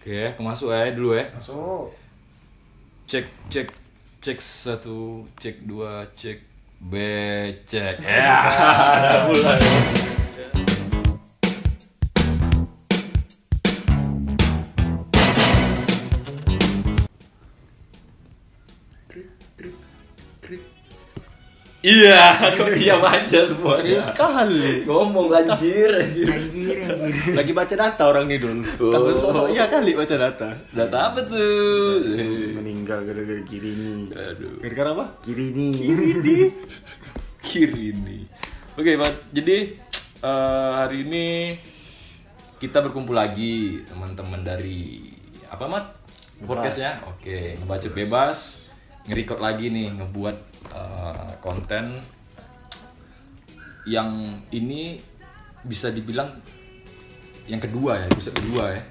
Oke, aku masuk ya dulu ya. Masuk. Cek cek cek satu, cek dua, cek becek. Ya, mulai. Iya, kok diam aja semua. Serius sekali. Ngomong anjir, anjir. Lagi baca data orang nih dulu. Oh. Kan sosok iya kali baca data. Data apa tuh? meninggal gara-gara kiri ini Aduh. Gara-gara apa? kiri ini kiri ini. Oke, Pak. Jadi eh, hari ini kita berkumpul lagi teman-teman dari apa, Mat? Podcastnya? Oke, ngebacot bebas, nge-record lagi nih, ngebuat eh, konten yang ini bisa dibilang yang kedua ya, episode kedua ya.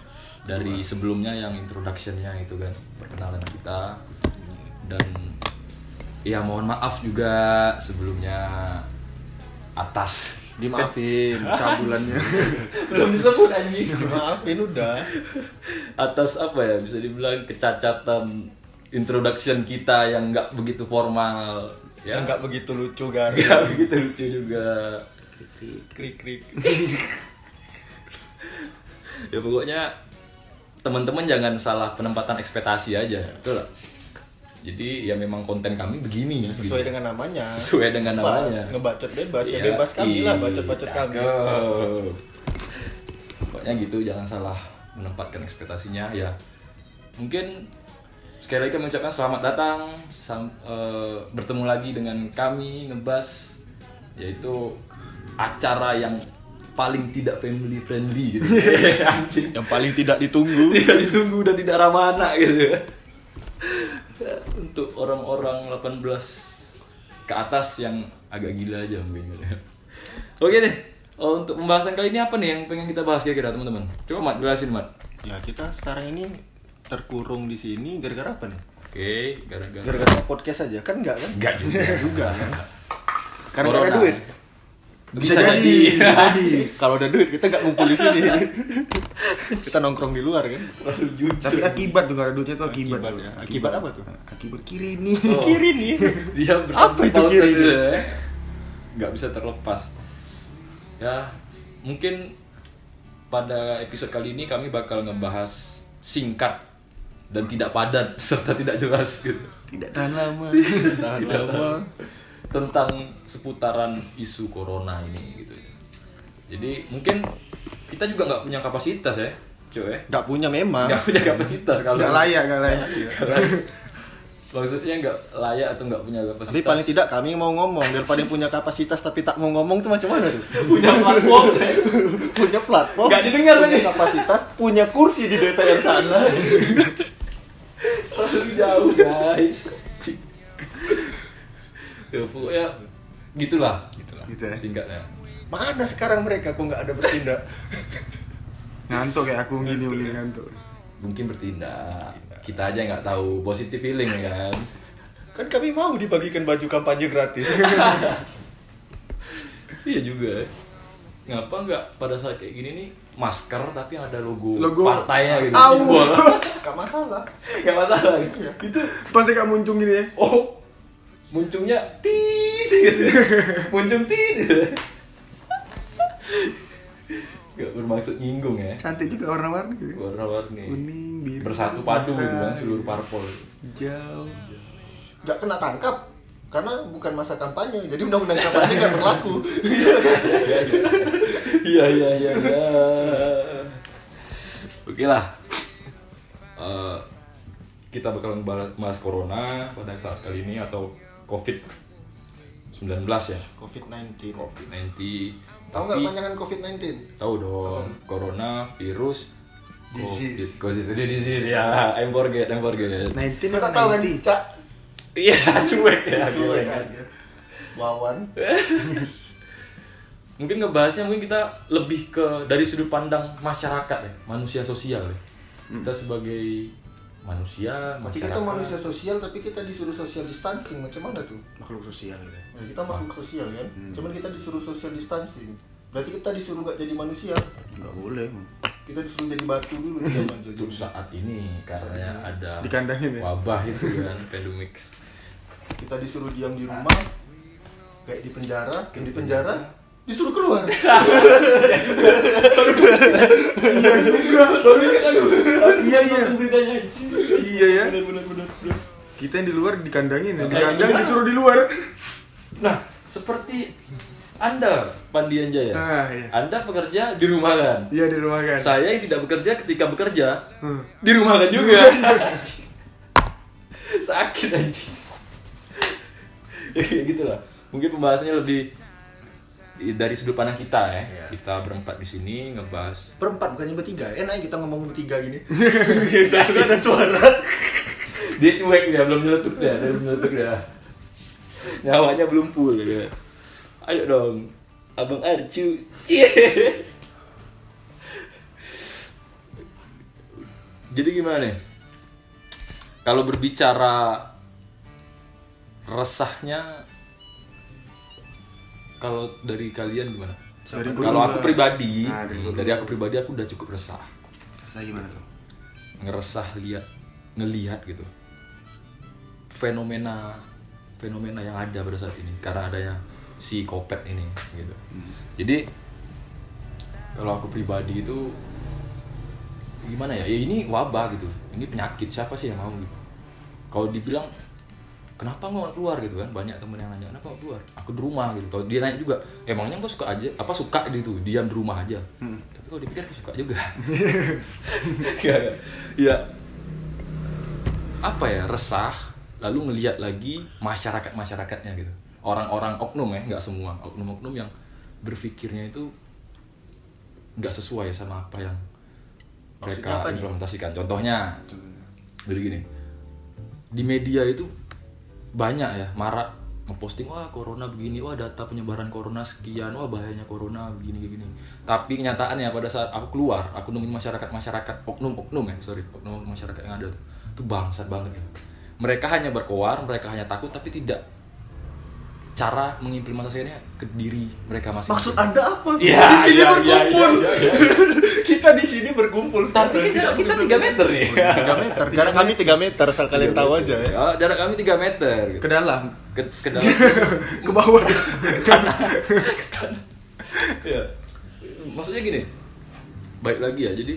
Dari sebelumnya yang introductionnya itu kan, perkenalan kita dan ya mohon maaf juga sebelumnya atas Dimaafin cabulannya. belum disebut anjing Dimaafin udah. atas apa ya bisa dibilang kecacatan introduction kita yang nggak begitu formal Ya ya nggak begitu lucu gar. nggak begitu lucu juga Krik krik. ya pokoknya teman-teman jangan salah penempatan ekspektasi aja betul lah jadi ya memang konten kami begini Sesuai gitu. dengan namanya. Sesuai dengan Bebas. namanya. Ngebacot bebas. Ya Iya, bebas kami lah ih, bacot-bacot kami. cakep. Pokoknya gitu, jangan salah menempatkan ekspektasinya ya. Mungkin sekali lagi kami ucapkan selamat datang, sam- eh, bertemu lagi dengan kami ngebas yaitu acara yang paling tidak family friendly gitu. Anjing. Yang paling tidak ditunggu. tidak ditunggu dan tidak ramah anak gitu. Untuk orang-orang 18 ke atas yang agak gila aja mungkin. Oke deh. Oh, untuk pembahasan kali ini apa nih yang pengen kita bahas kira-kira teman-teman? Coba Mat jelasin Mat. Ya kita sekarang ini terkurung di sini gara-gara apa nih? Oke, gara-gara Gara-gara podcast aja kan enggak kan? Enggak juga. juga kan. Karena ada duit. Bisa, jadi. bisa jadi. Kalau ada duit kita nggak ngumpul di sini. kita nongkrong di luar kan. Terlalu jujur. tapi akibat tuh kalau duitnya tuh akibat Akibat ya. Akibat apa tuh? akibat kiri ini Oh. Kiri nih. dia bersama Apa itu kiri ini? nggak bisa terlepas ya mungkin pada episode kali ini kami bakal ngebahas singkat dan tidak padat serta tidak jelas gitu tidak tahan lama Tahan Tidak lama. tentang seputaran isu corona ini gitu jadi mungkin kita juga nggak punya kapasitas ya cuy ya Nggak punya memang. nggak punya kapasitas kalau nggak layak nggak layak maksudnya nggak layak atau nggak punya kapasitas Tapi paling tidak kami mau ngomong daripada yang punya kapasitas tapi tak mau ngomong tuh macam mana tuh? punya platform punya platform. Nggak didengar punya tadi. kapasitas, punya kursi di DPR sana. Terlalu jauh guys. Ya pokoknya gitulah. Gitulah. Gitu ya. singkatnya. Mana sekarang mereka kok nggak ada bertindak? ngantuk kayak aku gini uli ngantuk. Mungkin bertindak. Kita aja nggak tahu. Positive feeling ya kan? Kan kami mau dibagikan baju kampanye gratis. iya juga. Ngapa nggak pada saat kayak gini nih masker tapi yang ada logo, Logo. partainya gitu Au. Gak masalah. nggak masalah itu pasti kamu muncung gini ya oh muncungnya tit gitu. muncung tit gitu. nggak bermaksud nyinggung ya cantik juga warna-warni warna-warni kuning biru bersatu padu gitu kan seluruh parpol hijau Gak kena tangkap karena bukan masa kampanye. Jadi undang-undang kampanye nggak berlaku. Iya iya iya iya oke lah Eh, kita bakal bahas corona pada saat kali ini atau covid 19 ya COVID-19. covid 19 Tahu nggak panjangan COVID-19? tahu dong corona virus Disease. covid covid disease ya I'm forget I'm forget 19 Kita atau tahu kan, 90? Cak? iya cuek ya Cuek. Wawan. mungkin ngebahasnya mungkin kita lebih ke dari sudut pandang masyarakat ya manusia sosial ya kita sebagai manusia Tapi masyarakat kita manusia sosial tapi kita disuruh social distancing macam mana tuh? makhluk sosial gitu Nah, kita makhluk sosial kan, cuman kita disuruh social distancing. Berarti kita disuruh gak jadi manusia. Nggak boleh. Kita disuruh jadi batu dulu di zaman jadi. Untuk saat ini karena ada Dikandangin ya. wabah itu kan pandemic. Kita disuruh diam di rumah kayak di penjara, yang di penjara disuruh keluar. Iya iya. Iya ya. Kita yang di luar dikandangin ya. Di kandang disuruh di luar. Nah, seperti Anda Pandian Jaya. Ah, iya. Anda pekerja di rumah kan? Iya di rumah kan. Saya yang tidak bekerja ketika bekerja Hmm. di rumah kan juga. Sakit anjing. ya kayak gitulah. Mungkin pembahasannya lebih dari sudut pandang kita ya. Iya. Kita berempat di sini ngebahas Berempat bukannya bertiga. Enak ya kita ngomong bertiga gini. Satu ada suara. dia cuek dia belum nyeletuk dia, belum nyeletuk dia. Nyawanya belum full ya. Ayo dong, Abang Arcu. Cie. Jadi gimana nih? Kalau berbicara resahnya kalau dari kalian gimana? Dari Kalau aku pribadi, Nah, dari dari aku pribadi aku udah cukup resah. Saya gimana tuh? ngeresah lihat ngelihat gitu. Fenomena fenomena yang ada pada saat ini karena adanya si kopet ini gitu. Jadi kalau aku pribadi itu gimana ya? Ya ini wabah gitu. Ini penyakit siapa sih yang mau gitu? Kalau dibilang kenapa nggak keluar? Gitu kan. Banyak temen yang nanya kenapa nggak keluar? Aku di rumah gitu. Kalau dia nanya juga emangnya kok suka aja apa suka gitu diam di rumah aja. Hmm. tapi kalau dipikir aku suka juga. Ya, ya apa ya resah lalu ngelihat lagi masyarakat masyarakatnya gitu. Orang-orang oknum ya nggak semua. Oknum-oknum yang berpikirnya itu nggak sesuai sama apa yang mereka implementasikan. Contohnya. jadi gini. Di media itu banyak ya marak ngeposting wah corona begini wah data penyebaran corona sekian wah bahayanya corona begini begini tapi kenyataannya pada saat aku keluar aku nemuin masyarakat masyarakat oknum oknum ya sorry oknum masyarakat yang ada tuh itu bangsat banget ya. Mereka hanya berkoar mereka hanya takut tapi tidak cara mengimplementasikannya ke diri mereka masing-masing Maksud Anda apa? Iya, di sini iya, berkumpul. iya, iya, kita di sini berkumpul. tapi kan jarak kita 3 meter nih 3 meter. Jarak kami 3 meter asal kalian tahu aja ya. Ya, jarak kami 3 meter gitu. Ke dalam. ke, ke dalam Ke bawah. ya maksudnya gini baik lagi ya jadi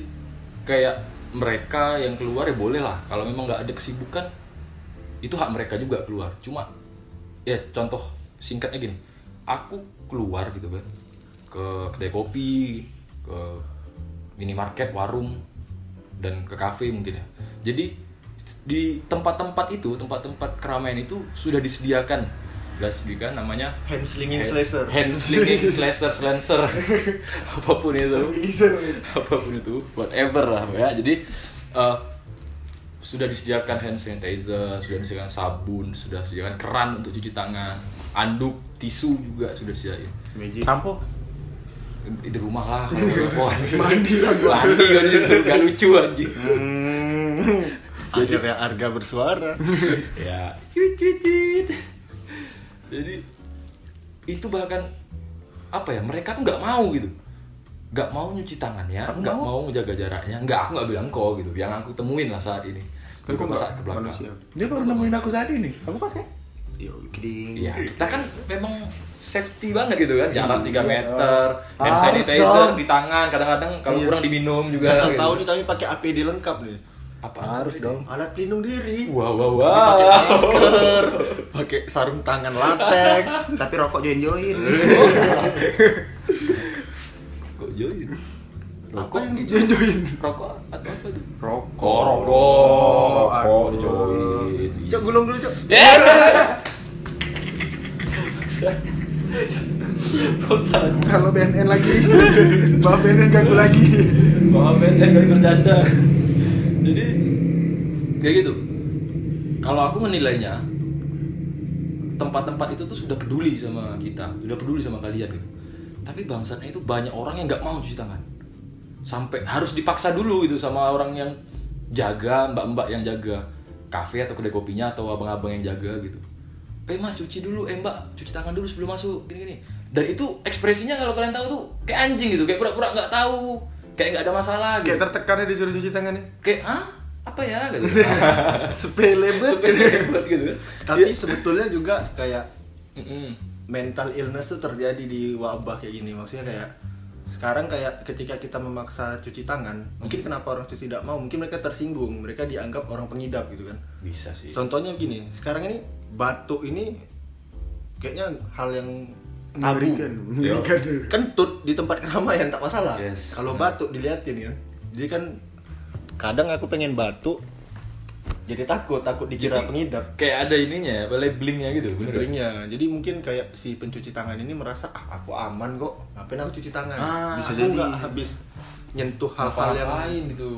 kayak mereka yang keluar ya boleh lah kalau memang nggak ada kesibukan itu hak mereka juga keluar cuma ya contoh singkatnya gini aku keluar gitu kan ke kedai kopi ke minimarket warung dan ke kafe mungkin ya. Jadi di tempat-tempat itu tempat-tempat keramaian itu sudah disediakan. Sudah disediakan namanya Hand slinging slasher. hand slinging slasher slasher apa pun itu. Apa pun itu whatever lah ya. Jadi eh, sudah disediakan hand sanitizer sudah disediakan sabun sudah disediakan keran untuk cuci tangan anduk tisu juga sudah disediain Magic. Sampo. di rumah lah kalau wah mandi mandi kan gitu gak lucu anjing Hmm. Akhirnya harga bersuara. ya cuit cuit cuit jadi itu bahkan apa ya mereka tuh nggak mau gitu nggak mau nyuci tangannya nggak mau. mau menjaga jaraknya nggak aku nggak bilang kok gitu yang aku temuin lah saat ini beberapa nggak saat ke belakang manusia? Dia baru nemuin aku saat ini. Aku pakai. Iya, kita kan memang safety banget gitu kan, jarak 3 Iya. meter, hand sanitizer di tangan, kadang-kadang kalau Iya. kurang diminum juga. Asal gitu. tahu nih kami pakai APD lengkap nih. Apa? Harus dong. Alat pelindung diri. Wow, wow, Pakai wow. masker, pakai sarung tangan latex. Tapi rokok join-join. Join? Apa yang di Join-join. Rokok atau apa tuh? Rokok. Oh, rokok. Rokok Aduh. dijoin. Cok gulung dulu, Cok. Eh. Kalau BNN lagi. Bawa BNN ganggu lagi. Maaf Ben, kan kali bercanda. Jadi kayak gitu. Kalau aku menilainya tempat-tempat itu tuh sudah peduli sama kita, sudah peduli sama kalian gitu. Tapi bangsatnya itu banyak orang yang nggak mau cuci tangan. Sampai harus dipaksa dulu itu sama orang yang jaga, mbak-mbak yang jaga kafe atau kedai kopinya atau abang-abang yang jaga gitu. Eh mas cuci dulu, eh mbak cuci tangan dulu sebelum masuk gini-gini. dan itu ekspresinya kalau kalian tahu tuh kayak anjing gitu kayak pura-pura nggak tahu kayak nggak ada masalah gitu Kayak tertekannya disuruh cuci tangannya. kayak ah apa ya gitu Sepele banget. Sepele banget gitu kan Tapi sebetulnya juga kayak Mm-mm. Mental illness tuh terjadi di wabah kayak gini. Maksudnya kayak sekarang kayak ketika kita memaksa cuci tangan, mungkin kenapa orang itu tidak mau? Mungkin mereka tersinggung, mereka dianggap orang pengidap gitu kan. bisa sih Contohnya gini, sekarang ini batuk ini kayaknya hal yang tabu. Mengerikan. Mengerikan. Kentut di tempat keramaian tak masalah. Yes, Kalau benar. batuk diliatin kan. Jadi kan kadang aku pengen batuk jadi takut, takut dikira Jadi- pengidap. kayak ada ininya apa labelingnya gitu bener? Benernya. Jadi mungkin kayak si pencuci tangan ini merasa ah aku aman kok, ngapain aku cuci tangan? Ah, Bisa aku jadi nggak habis nyentuh hal-hal yang lain gitu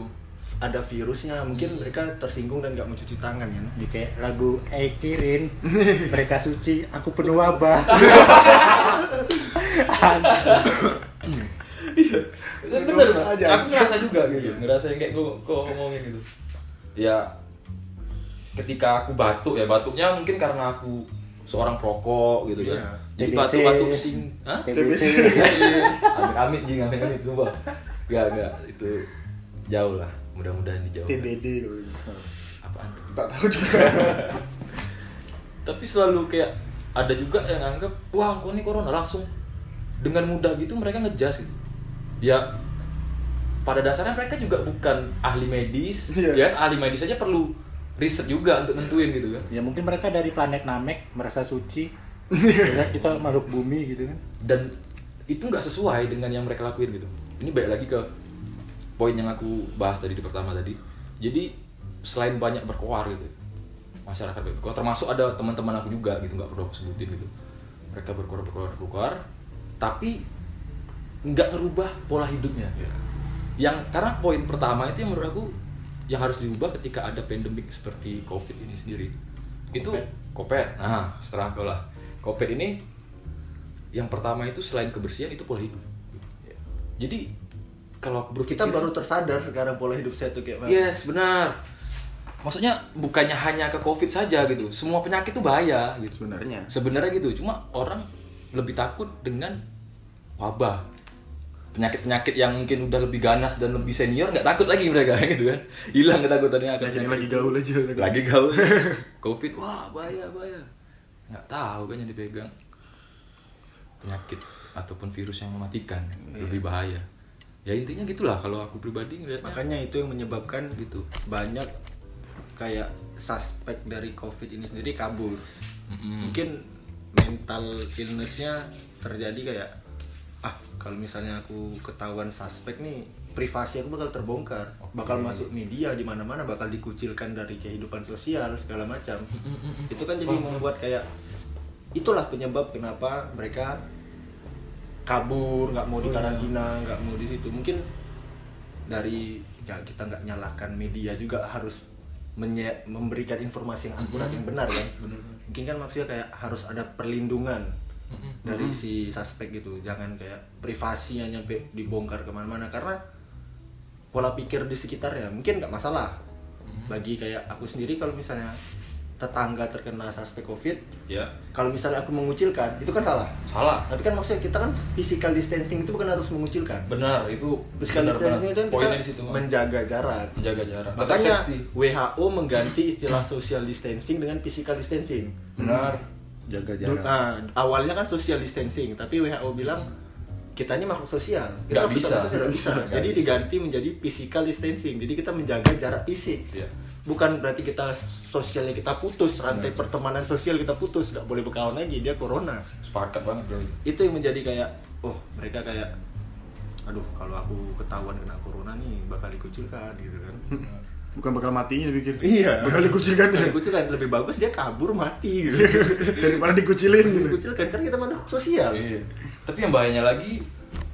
ada virusnya, mungkin mereka tersinggung dan nggak mau cuci tangan kan. Jadi kayak lagu Eikirin mereka suci aku penuh wabah bener aja. aku ngerasa juga gitu ngerasa yang kayak gue kok ngomongin gitu ya ketika aku batuk ya batuknya mungkin karena aku seorang perokok gitu kan Iya. jadi batuk-batuk sing Hah? TBC amit amit jing amit amit sumpah. Gak gak itu jauh lah. Mudah-mudahan dijauh TBD apaan? Tuh? Tak tahu juga. tapi selalu kayak ada juga yang anggap wah kok ini corona? Langsung dengan mudah gitu mereka ngejas gitu. Ya pada dasarnya mereka juga bukan ahli medis Iya. ya ahli medis aja perlu riset juga untuk nentuin gitu kan. Ya mungkin mereka dari planet Namek merasa suci. Ya kan? kita makhluk bumi gitu kan. Dan itu nggak sesuai dengan yang mereka lakuin gitu. Ini balik lagi ke poin yang aku bahas tadi di pertama tadi. Jadi selain banyak berkoar gitu masyarakat berkoar termasuk ada teman-teman aku juga gitu nggak perlu aku sebutin gitu. Mereka berkoar berkoar berkoar tapi nggak ngerubah pola hidupnya. Yang karena poin pertama itu yang menurut aku yang harus diubah ketika ada pandemik seperti covid ini sendiri. Itu covid nah setelah lah. Covid ini yang pertama itu selain kebersihan itu pola hidup. Jadi kalau berpikir Kita baru tersadar sekarang pola hidup saya tuh kayak mana. yes benar. Maksudnya bukannya hanya ke covid saja gitu. Semua penyakit itu bahaya gitu. Sebenarnya. sebenarnya gitu. Cuma orang lebih takut dengan wabah penyakit-penyakit yang mungkin udah lebih ganas dan lebih senior nggak takut lagi mereka gitu kan. Hilang ketakutannya akan Lagi, penyakit lagi gaul aja. lagi gaul. Covid wah bahaya bahaya. Nggak tahu kan yang dipegang. Penyakit ataupun virus yang mematikan lebih bahaya. Ya intinya gitulah kalau aku pribadi ngeliatnya. Makanya itu yang menyebabkan gitu. banyak kayak suspek dari covid ini sendiri kabur. Mm-mm. Mungkin mental illnessnya terjadi kayak ah kalau misalnya aku ketahuan suspek nih privasi aku bakal terbongkar, bakal masuk media di mana-mana, bakal dikucilkan dari kehidupan sosial segala macam. Itu kan jadi membuat kayak itulah penyebab kenapa mereka kabur, nggak mau di karantina, nggak mau di situ. Mungkin dari ya kita nggak nyalahkan media juga harus menye- memberikan informasi yang akurat yang benar kan. Mungkin kan maksudnya kayak harus ada perlindungan dari si suspek gitu, jangan kayak privasinya nyampe dibongkar ke mana-mana karena pola pikir di sekitarnya mungkin nggak masalah. Bagi kayak aku sendiri kalau misalnya tetangga terkena suspek covid ya. kalau misalnya aku mengucilkan itu kan salah. Salah. Tapi kan maksudnya kita kan physical distancing itu bukan harus mengucilkan. Benar itu physical benar distancing itu kan kita di situ menjaga jarak. Menjaga jarak. Makanya. WHO mengganti istilah social distancing dengan physical distancing. Benar Jaga Dulu- nah, awalnya kan social distancing tapi WHO bilang kita ini makhluk sosial. Kita Nggak makhluk bisa. sosial, nggak bisa. Nggak jadi bisa. diganti menjadi physical distancing. Jadi kita menjaga jarak fisik. Iya. bukan berarti kita sosialnya kita putus rantai pertemanan sosial kita putus nggak boleh berkawan lagi dia corona. Sepakat banget bro itu yang menjadi kayak oh mereka kayak aduh kalau aku ketahuan kena corona nih bakal dikucilkan gitu kan Bukan bakal matinya dipikir. iya Bakal dikucilkan. Bakal dikucilkan lebih bagus dia kabur mati gitu Daripada dikucilin gitu. dikucilkan kan kita makhluk sosial Iya. Tapi yang bahayanya lagi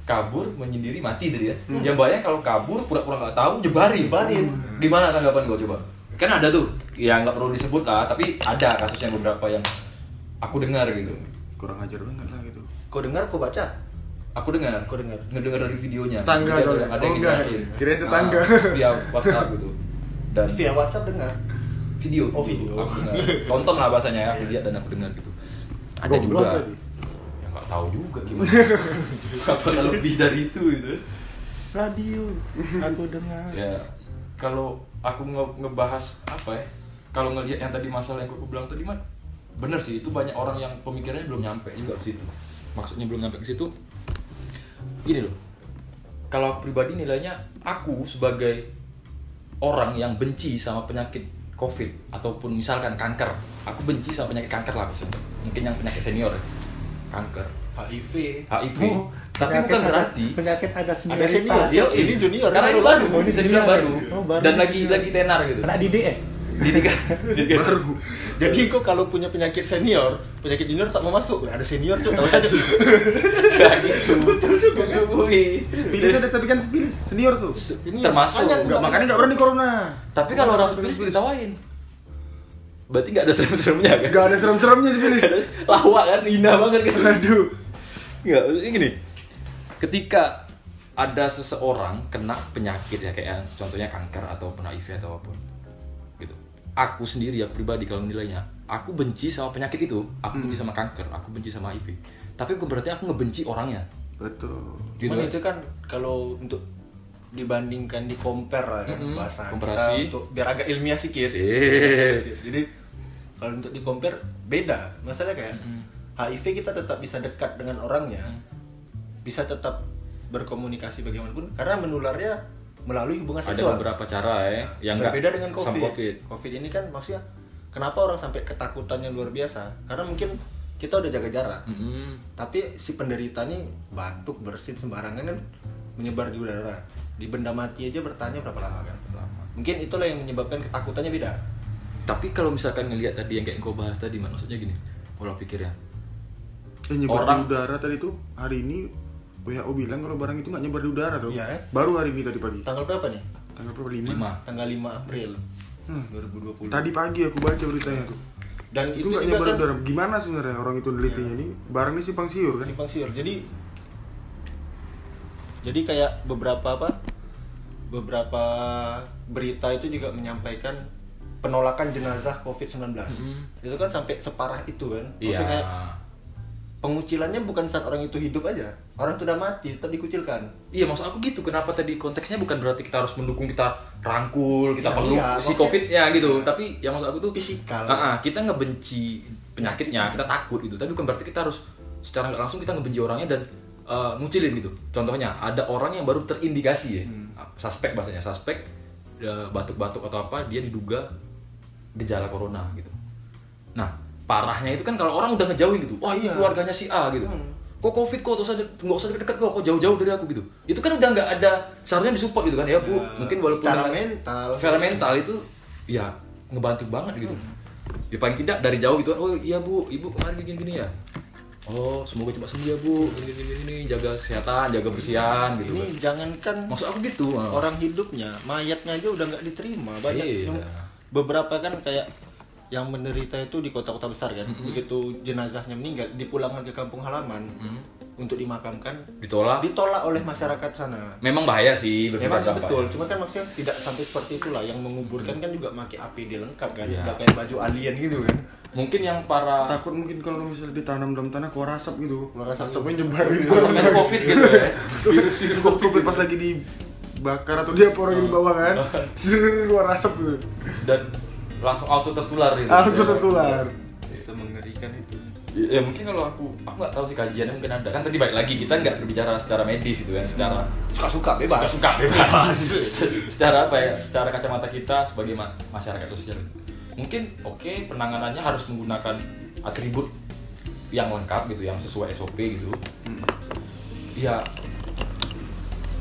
kabur menyendiri mati tadi ya. Yang bahaya kalau kabur pura-pura nggak tahu nyebarin. Nyebarin. Gimana tanggapan gue coba? Kan ada tuh, ya nggak perlu disebut lah, tapi ada kasus yang beberapa yang aku dengar gitu. Kurang ajar banget lah gitu. kau dengar kau baca Aku dengar, Kau dengar? ngedengar dari videonya. Tetangga ada, Oh, yang enggak. dijelasin. Kirain tetangga. Ah, via WhatsApp gitu. Dan via WhatsApp dengar. Video, Oh, video. Aku. Tonton lah bahasanya ya, aku lihat dan aku dengar gitu. Ada Goblok juga. yang nggak tahu juga gimana. Apakah lebih dari itu gitu. Radio. Aku dengar. Ya kalau aku nge- ngebahas apa ya kalau ngelihat yang tadi masalah yang aku bilang tadi mah bener sih itu banyak orang yang pemikirannya belum nyampe juga ke situ. Maksudnya belum nyampe ke situ. Gini loh kalau aku pribadi nilainya aku sebagai orang yang benci sama penyakit covid ataupun misalkan kanker. Aku benci sama penyakit kanker lah maksudnya. Mungkin yang penyakit senior. Ya. kanker HIV HIV Oh, tapi penyakit bukan berarti penyakit agak ada senioritas. Senior dia ini junior. Karena ini baru, Oh, ini bisa dibilang baru. Oh, baru. Dan lagi lagi tenar gitu. kena didik ya Didikan. baru. Jadi kok kalau punya penyakit senior penyakit junior tak mau masuk. Ada senior cok tahu saja. Gitu. Cukupi. Spilis ada tapi kan Spilis senior tuh Ini Termasuk. Enggak, makanya nggak berani corona Tapi kalau orang sepilis ditawain. Berarti nggak ada serem-seremnya kan? Gak ada serem-seremnya Spilis Lawak kan, hina banget kan. aduh Enggak, maksudnya gini. Ketika ada seseorang kena penyakit ya kayak contohnya kanker ataupun HIV atau apa pun gitu. Aku sendiri aku pribadi kalau nilainya, aku benci sama penyakit itu. Aku benci sama kanker, aku benci sama HIV. Tapi bukan berarti aku ngebenci orangnya. Betul Gitu kan? itu kan kalau untuk dibandingkan di compare lah kan Mm-mm, bahasa kita untuk biar agak ilmiah sedikit. Jadi kalau untuk di compare beda. Masalah kayak Mm. HIV kita tetap bisa dekat dengan orangnya. Mm. Bisa tetap berkomunikasi bagaimanapun karena menularnya melalui hubungan Ada seksual. beberapa cara ya yang nggak Berbeda dengan sama COVID. COVID. COVID ini kan maksudnya kenapa orang sampai ketakutannya luar biasa? Karena mungkin kita udah jaga jarak. Mm-mm. Tapi si penderita nih batuk bersin sembarangan kan menyebar di udara. Di benda mati aja bertanya berapa lama kan? Lama. Mungkin itulah yang menyebabkan ketakutannya beda. Tapi kalau misalkan ngelihat tadi yang kayak kau bahas tadi, maksudnya gini, pola pikirnya. Nyebar Orang- di udara tadi tuh hari ini WHO bilang kalau barang itu nggak nyebar di udara dong. Iya, eh? Baru hari ini tadi pagi. Tanggal berapa nih? Tanggal berapa? Lima. Lima. Tanggal 5 April Hmm. 2020. Tadi pagi aku baca beritanya tuh. Dan Itu itu, juga nyebar kan. Gimana sebenarnya orang itu nelitinya ini? Barang ini simpang siur kan? simpang siur. Jadi jadi kayak beberapa apa? Beberapa berita itu juga menyampaikan penolakan jenazah COVID-19. Mm-hmm. Itu kan sampai separah itu kan. Iya. Maksudnya kayak pengucilannya bukan saat orang itu hidup aja. Orang itu udah mati tetap dikucilkan. Iya, maksud aku gitu. Kenapa tadi konteksnya bukan berarti kita harus mendukung kita rangkul, kita Iya, peluk iya, si covid ya gitu. Tapi yang maksud aku tuh Fisikal. Ah, ah, kita ngebenci penyakitnya, kita takut gitu. Tapi bukan berarti kita harus secara nggak langsung kita ngebenci orangnya dan eh, ngucilin gitu. Contohnya ada orang yang baru terindikasi ya, suspek bahasanya, suspek eh, batuk-batuk atau apa, dia diduga gejala corona gitu. Nah, parahnya itu kan kalau orang udah ngejauhin gitu, wah ini Iya. keluarganya si A gitu. Hmm. Kok covid kok terus nggak usah deket-deket kok, kok jauh-jauh dari aku gitu. Itu kan udah nggak ada seharusnya disupport gitu kan ya bu. Mungkin walaupun secara dengan- mental. secara mental itu ya ngebantu banget gitu ya paling tidak dari jauh gitu kan oh iya bu ibu kemarin gini gini ya oh semoga cepat sembuh ya bu gini gini gini jaga kesehatan jaga bersihan gitu Ini kan jangankan maksud aku gitu orang hidupnya, mayatnya aja udah nggak diterima. Banyak Iya. yang beberapa kan kayak yang menderita itu di kota-kota besar kan. Begitu jenazahnya meninggal dipulangkan ke kampung halaman untuk dimakamkan, ditolak ditolak oleh masyarakat sana. memang bahaya sih Memang betul, cuma kan maksudnya tidak sampai seperti itulah. Yang menguburkan kan juga pakai APD lengkap kan, nggak kayak baju alien gitu kan. mungkin yang para Takut mungkin kalau misalnya ditanam dalam tanah keluar asap gitu. Keluar asap. Asapnya nyebar gitu. covid gitu ya virus virus covid covid pas lagi dibakar atau dia orang di bawah kan. Keluar asap gitu. dan langsung auto tertular gitu. Itu tertular. Bisa mengerikan itu. ya mungkin kalau aku aku nggak tahu sih kajiannya mungkin ada. Kan tadi baik lagi kita nggak berbicara secara medis gitu kan secara Suka-suka bebas. suka bebas. Secara apa ya secara kacamata kita sebagai ma- masyarakat sosial. Mungkin oke penanganannya harus menggunakan atribut yang lengkap gitu yang sesuai SOP gitu. Ya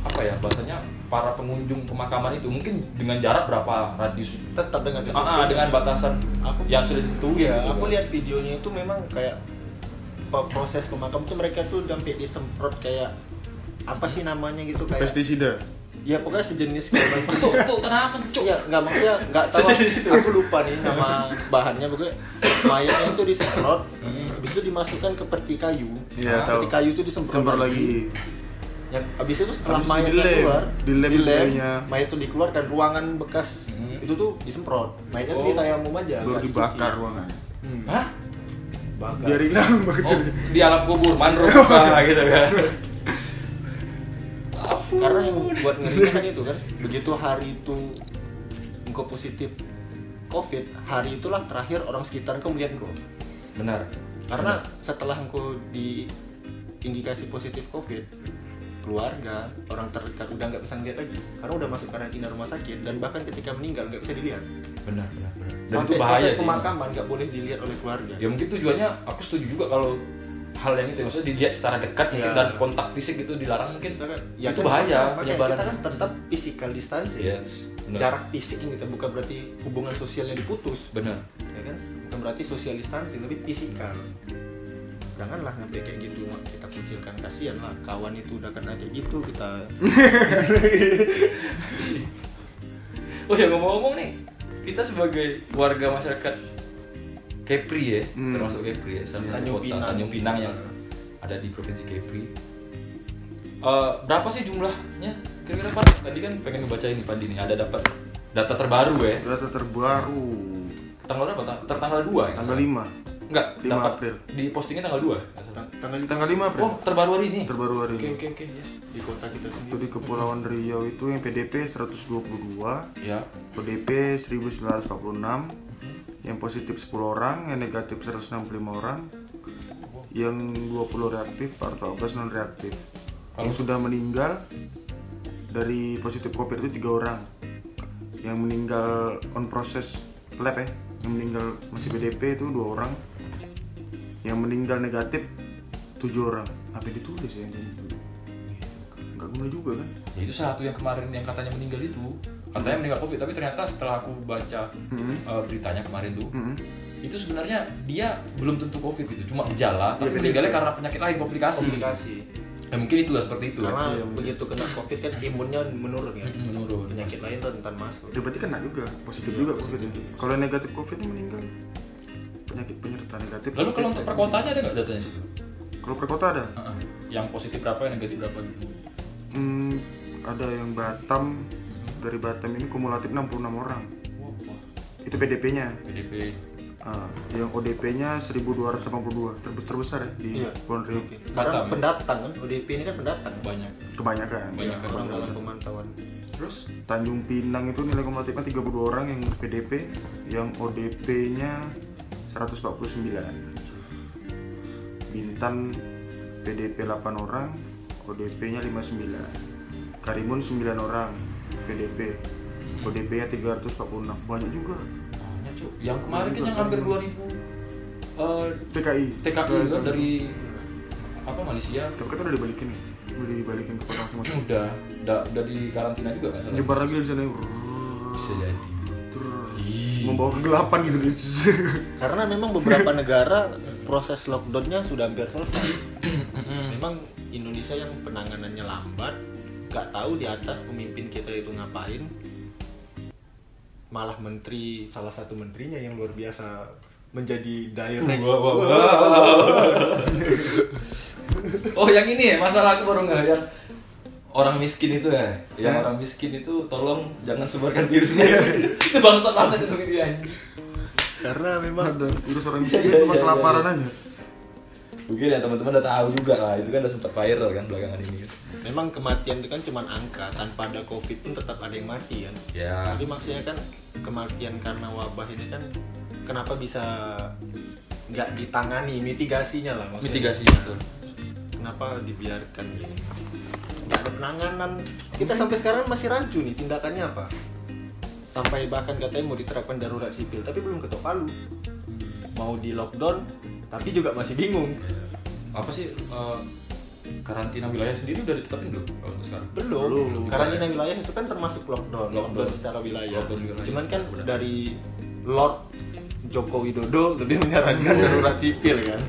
apa ya bahasanya para pengunjung pemakaman itu mungkin dengan jarak berapa radius Tetap dengan ah, ah, dengan batasan Aku- yang sudah ditentuin Iya, gitu aku kan. lihat videonya itu memang kayak proses pemakam tuh mereka tuh sampai disemprot kayak apa sih namanya gitu kayak Pestisida. ya pokoknya sejenis kayak tuh tuh kenapa cuk Iya, nggak maksudnya nggak tahu. Sejenis itu. Aku lupa nih nama bahannya pokoknya mayatnya itu disemprot, habis itu dimasukkan ke peti kayu. Nah, tahu. Peti kayu itu disemprot Semprot lagi. lagi. Yang habis itu setelah Habis itu mayatnya dilem. keluar, Dilem mayatnya. mayat itu dikeluarkan ruangan bekas Hmm. itu tuh disemprot. Mayatnya tuh Oh. di tayamum aja. Baru nggak dibakar dicuci. ruangan. Hmm. hah bakar biar hilang bakar oh di alam kubur mangrove apa gitu kan karena yang buat ngerinya kan itu kan begitu hari itu engkau positif covid hari itulah terakhir orang sekitar engkau melihat engkau benar karena setelah engkau di indikasi positif covid keluarga orang terdekat udah nggak bisa ngeliat lagi karena udah masuk karantina rumah sakit dan bahkan ketika meninggal nggak bisa dilihat. Benar benar benar. Dan sampai itu bahaya sih pemakaman nggak boleh dilihat oleh keluarga. Ya mungkin tujuannya aku setuju juga kalau hal yang itu maksudnya dilihat secara dekat mungkin Ya. dan kontak fisik itu dilarang mungkin kan- itu kan bahaya penyebaran. kita kan tetap physical distancing. Yes benar. Jarak fisik ini kita bukan berarti hubungan sosialnya diputus. Benar. Ya kan? Bukan berarti social distancing tapi fisikal janganlah sampai kayak gitu Mak. kita kucilkan. Kasihan lah kawan itu udah kena kayak gitu kita oh ya ngomong-ngomong nih. Kita sebagai warga masyarakat Kepri ya Hmm. termasuk Kepri ya salah satu kota Pinang. Tanjung Pinang yang ada di provinsi Kepri. Eh, berapa sih jumlahnya? Kira-kira Pak? Tadi kan pengen ngebaca ini Pandi nih ada dapat data terbaru ya. Data terbaru tanggal berapa? Ta- tertanggal 2 ya tanggal 5 enggak 5 dapat April. di postingnya tanggal 2 tanggal tanggal 5 April. Oh terbaru hari ini? Terbaru hari oke ini. oke oke yes. Di kota kita itu sendiri di Kepulauan Riau itu yang PDP 122 ya. ODP 1946 yang positif 10 orang yang negatif 165 orang yang 20 reaktif atau 14 non reaktif. Yang sudah meninggal dari positif covid itu tiga orang. Yang meninggal on proses lab ya. Yang meninggal masih PDP itu dua orang. Yang meninggal negatif tujuh orang. Apa ditulis ya nggak guna juga kan? Ya itu satu yang kemarin yang katanya meninggal itu. Katanya meninggal covid tapi ternyata setelah aku baca Mhm. eh, beritanya kemarin tuh Mhm. itu sebenarnya dia belum tentu covid gitu. Cuma gejala tapi Iya, meninggalnya karena penyakit lain komplikasi. Komunikasi ya mungkin itulah seperti itu karena ya. begitu kena covid kan imunnya menurun ya menurun penyakit lain rentan masuk Ya berarti kena juga, positif Iya, juga positif. covid. Kalau yang negatif covid meninggal penyakit penyerta negatif. lalu kalau untuk perkotaannya ada nggak datanya sih kalau per kota ada, Heeh. yang positif berapa yang negatif berapa gitu hmm, ada yang Batam dari Batam ini kumulatif 66 orang. Itu PDP-nya. PDP Ah, yang ODP-nya 1282 terbesar terbesar ya di Iya. Kepulauan Riau. Oke. karena pendatang kan ODP ini kan pendatang banyak Kebanyakan. Banyak Ya, orang orang dalam pemantauan terus Tanjung Pinang itu nilai kumulatifnya 32 orang yang PDP, yang ODP-nya 149. Bintan PDP 8 orang, ODP-nya 59. Karimun 9 orang PDP. ODP-nya 346. Banyak juga. Yang kemarin kan yang hampir 2000 eh, TKI. TKI kan dari apa Malaysia Tapi kan udah dibalikin nih. Udah dibalikin ke kota semua. udah udah, udah di karantina juga salah Nyebar lagi di sana. bisa jadi Membawa kegelapan gitu. karena memang beberapa negara proses lockdownnya sudah hampir selesai memang Indonesia yang penanganannya lambat nggak tahu di atas pemimpin kita itu ngapain malah menteri salah satu menterinya yang luar biasa menjadi direct Wah, wah, wah. oh yang ini ya masalah aku baru nggak yang orang miskin itu ya yang orang miskin itu tolong jangan sebarkan virusnya. Itu bangsa banget itu video anjing. karena memang Ada virus orang miskin itu cuma kelaparan aja. mungkin ya teman-teman udah tahu juga lah itu kan udah sempat viral kan belakangan ini. kan memang kematian itu kan cuma angka tanpa ada covid pun tetap ada yang mati kan? Ya. Tapi maksudnya kan kematian karena wabah ini kan kenapa bisa nggak ditangani? Mitigasinya lah maksudnya. Mitigasi itu kenapa dibiarkan gini nggak ada penanganan. Kita sampai sekarang masih rancu nih tindakannya apa? Sampai bahkan katanya mau diterapkan darurat sipil tapi belum ketok palu. Mau di lockdown tapi juga masih bingung. Apa sih eh, karantina wilayah sendiri udah ditetapin belum kalau untuk sekarang? Belum, Belum. karantina wilayah itu kan termasuk lockdown lockdown, Lockdown. secara wilayah. Lockdown wilayah. cuman kan dari Lord Joko Widodo lebih menyarankan darurat sipil kan.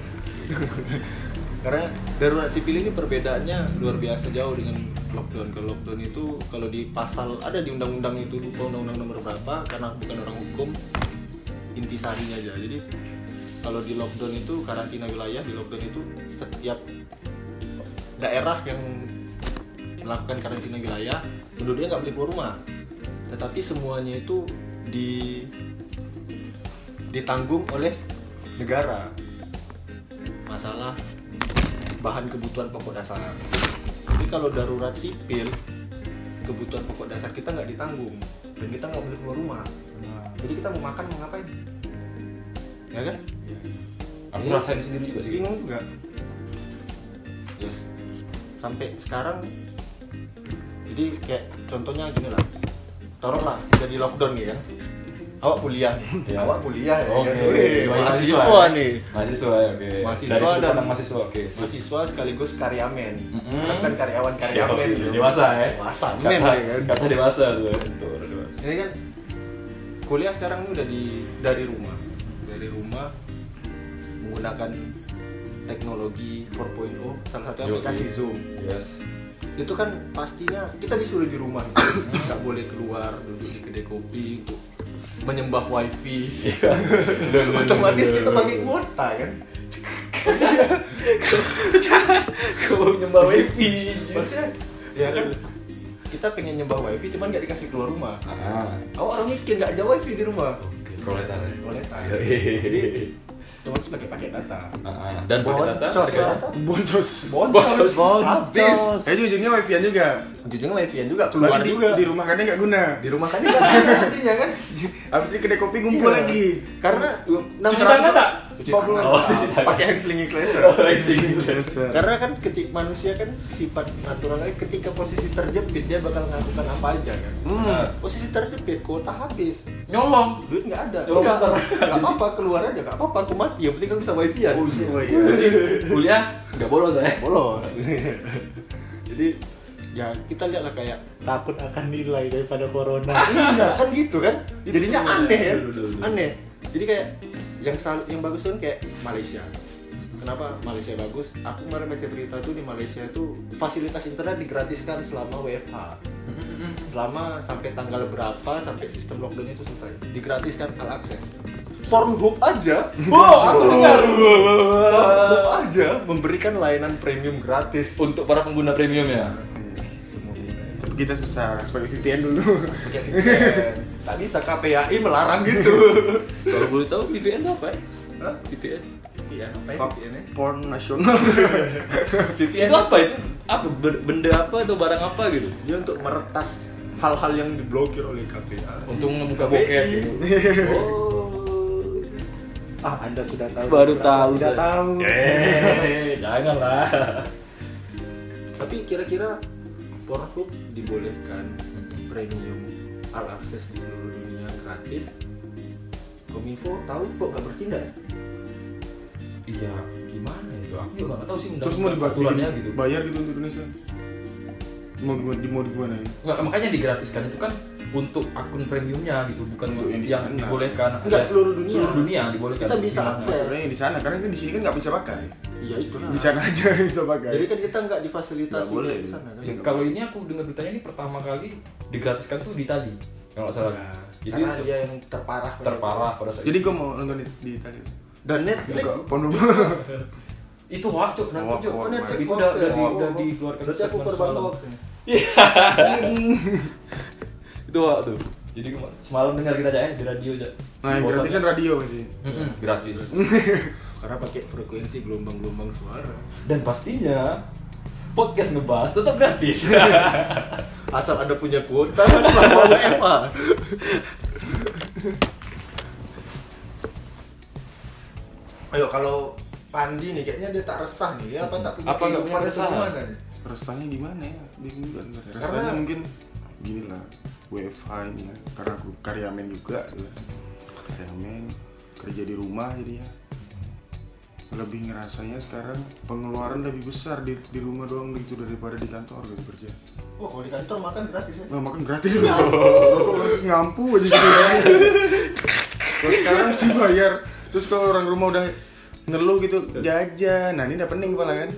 Karena darurat sipil ini perbedaannya luar biasa jauh dengan lockdown. Kalau lockdown itu kalau di pasal ada di undang-undang itu lupa undang-undang nomor berapa karena bukan orang hukum intisarinya aja. Jadi kalau di lockdown itu karantina wilayah di lockdown itu setiap daerah yang melakukan karantina wilayah penduduknya nggak boleh keluar rumah. Tetapi semuanya itu di ditanggung oleh negara. Masalah bahan kebutuhan pokok dasar. Tapi kalau darurat sipil kebutuhan pokok dasar kita nggak ditanggung. Dan kita nggak boleh keluar rumah. Jadi kita mau makan mau ngapain? Ya kan? Aku rasain sendiri juga sih. bingung juga. Yes. Sampai sekarang jadi kayak contohnya gini lah taruhlah kita di lockdown nih ya awak kuliah Ya. awak kuliah ya Oke. kan? Wih, Mahasiswa, mahasiswa ya. nih Mahasiswa ya, oke. Mahasiswa Dari dan- mahasiswa, oke. mahasiswa sekaligus karyamen Mm-mm. Kan kan karyawan karyamen Oke, dewasa ya. dewasa Kata, men ya kan? kata dewasa tuh. Dewasa. ini kan kuliah sekarang ini udah di dari rumah dari rumah menggunakan teknologi 4.0 salah satu aplikasi. Zoom Yes. itu kan pastinya kita disuruh di rumah nggak boleh keluar duduk di kedai kopi untuk menyembah wifi. Otomatis kita pakai kuota kan? Kau nyembah wifi. maksudnya ya kan? Kita pengen nyembah wifi cuman nggak dikasih keluar rumah. Ah, awak orang miskin nggak ada wifi di rumah. Proletar proletar Yoi. jadi otomatis pakai pakai data. Ah, ah. Dan pakai data, Boncos boncos boncos habis. Boncos. eh ujungnya wifi-an juga. Ujungnya wifi juga keluar di, juga. di rumah kan nggak guna. Di rumah kan nggak nantinya kan? Habis di kedai kopi ngumpul Iya. lagi. Karena Cuci tangan tak? Cuci Oh, tangan cuci tangan. pakai hand slinging slasher Oh, ini. karena kan ketik manusia kan sifat naturalnya ketika posisi terjepit dia bakal melakukan apa aja kan Hmm. posisi terjepit kuota habis Nyolong. duit nggak ada Coba nggak bentar. nggak apa-apa keluar aja nggak apa-apa aku mati yang penting kan bisa wifi ya Jadi kuliah nggak bolos ya. bolos jadi ya kita lihat lah kayak Takut akan nilai daripada corona. iya kan gitu kan jadinya aneh betul. aneh jadi kayak yang sal- yang bagus tuh kan kayak Malaysia. Kenapa Malaysia bagus? Aku kemarin baca berita tuh di Malaysia tuh fasilitas internet digratiskan selama WFH selama sampai tanggal berapa sampai sistem lockdown itu selesai. Digratiskan all access Pornhub aja Wow, aku dengar. Pornhub aja memberikan layanan premium gratis. Untuk para pengguna premium ya. Kita susah sebagai VPN dulu pakai VPN tak bisa KPAI melarang gitu Kalau boleh tahu VPN apa ya? Hah? VPN. VPN apa ya. VPN -nya? porn nasional VPN Itu apa itu? Apa benda apa atau barang apa gitu? dia untuk meretas hal-hal yang diblokir oleh KPA Untuk ngebuka bokep gitu. Oh. Ah, Anda sudah tahu. Baru tahu Tidak saya. tahu. Eh, janganlah. tapi kira-kira Pornhub dibolehkan premium all access di seluruh dunia gratis Kominfo tahu kok nggak bertindak Iya, gimana itu? Aku juga nggak tahu sih terus mau dibuat aturannya gitu. bayar gitu untuk Indonesia mau gimana mau gimana ya Nggak, makanya digratiskan itu kan untuk akun premiumnya gitu, bukan Untuk yang yang, di sana. dibolehkan. Enggak, seluruh dunia. Seluruh dunia dibolehkan. Kita bisa akses. di sana karena kan di sini kan nggak bisa pakai iya itu di sana aja bisa pakai. Jadi kan kita nggak difasilitasi Nggak boleh. di sana kan? Ya, kalau ini aku dengar beritanya ini pertama kali digratiskan tuh di Itali kalau nggak salah. Nah, Jadi karena itu dia yang terparah. terparah pada saat jadi gua mau nonton di, di Italia dan Netflix. Buka porno itu hoax cuk, kenapa Netflix Itu udah udah, di, udah dikeluarkan berarti aku statement korban hoax nih. itu hoax tuh. Jadi semalam dengar kita aja ya di radio aja. nah yang gratis kan radio sih Mm-mm, gratis. Karena pakai frekuensi gelombang-gelombang suara Dan pastinya podcast ngebahas tetap gratis. asal anda punya kuota selama WFA ayo kalau Pandi nih kayaknya dia tak resah nih dia apa tak punya Apa kehidupan keresahan? gimana nih rasanya gimana ya bingung juga sebenarnya. Karena- mungkin gini lah WFH ini ya karena aku karyamen juga gitu. karyamen kerja di rumah jadi ya lebih ngerasanya sekarang pengeluaran lebih besar di, di rumah doang gitu daripada di kantor gitu kerja oh kalau di kantor makan gratis ya Nah, makan gratis loh. Aku harus ngampu aja gitu. Terus sekarang sih bayar. Terus kalau orang rumah udah ngeluh gitu jajan. Nah, ini udah pening kepala kan.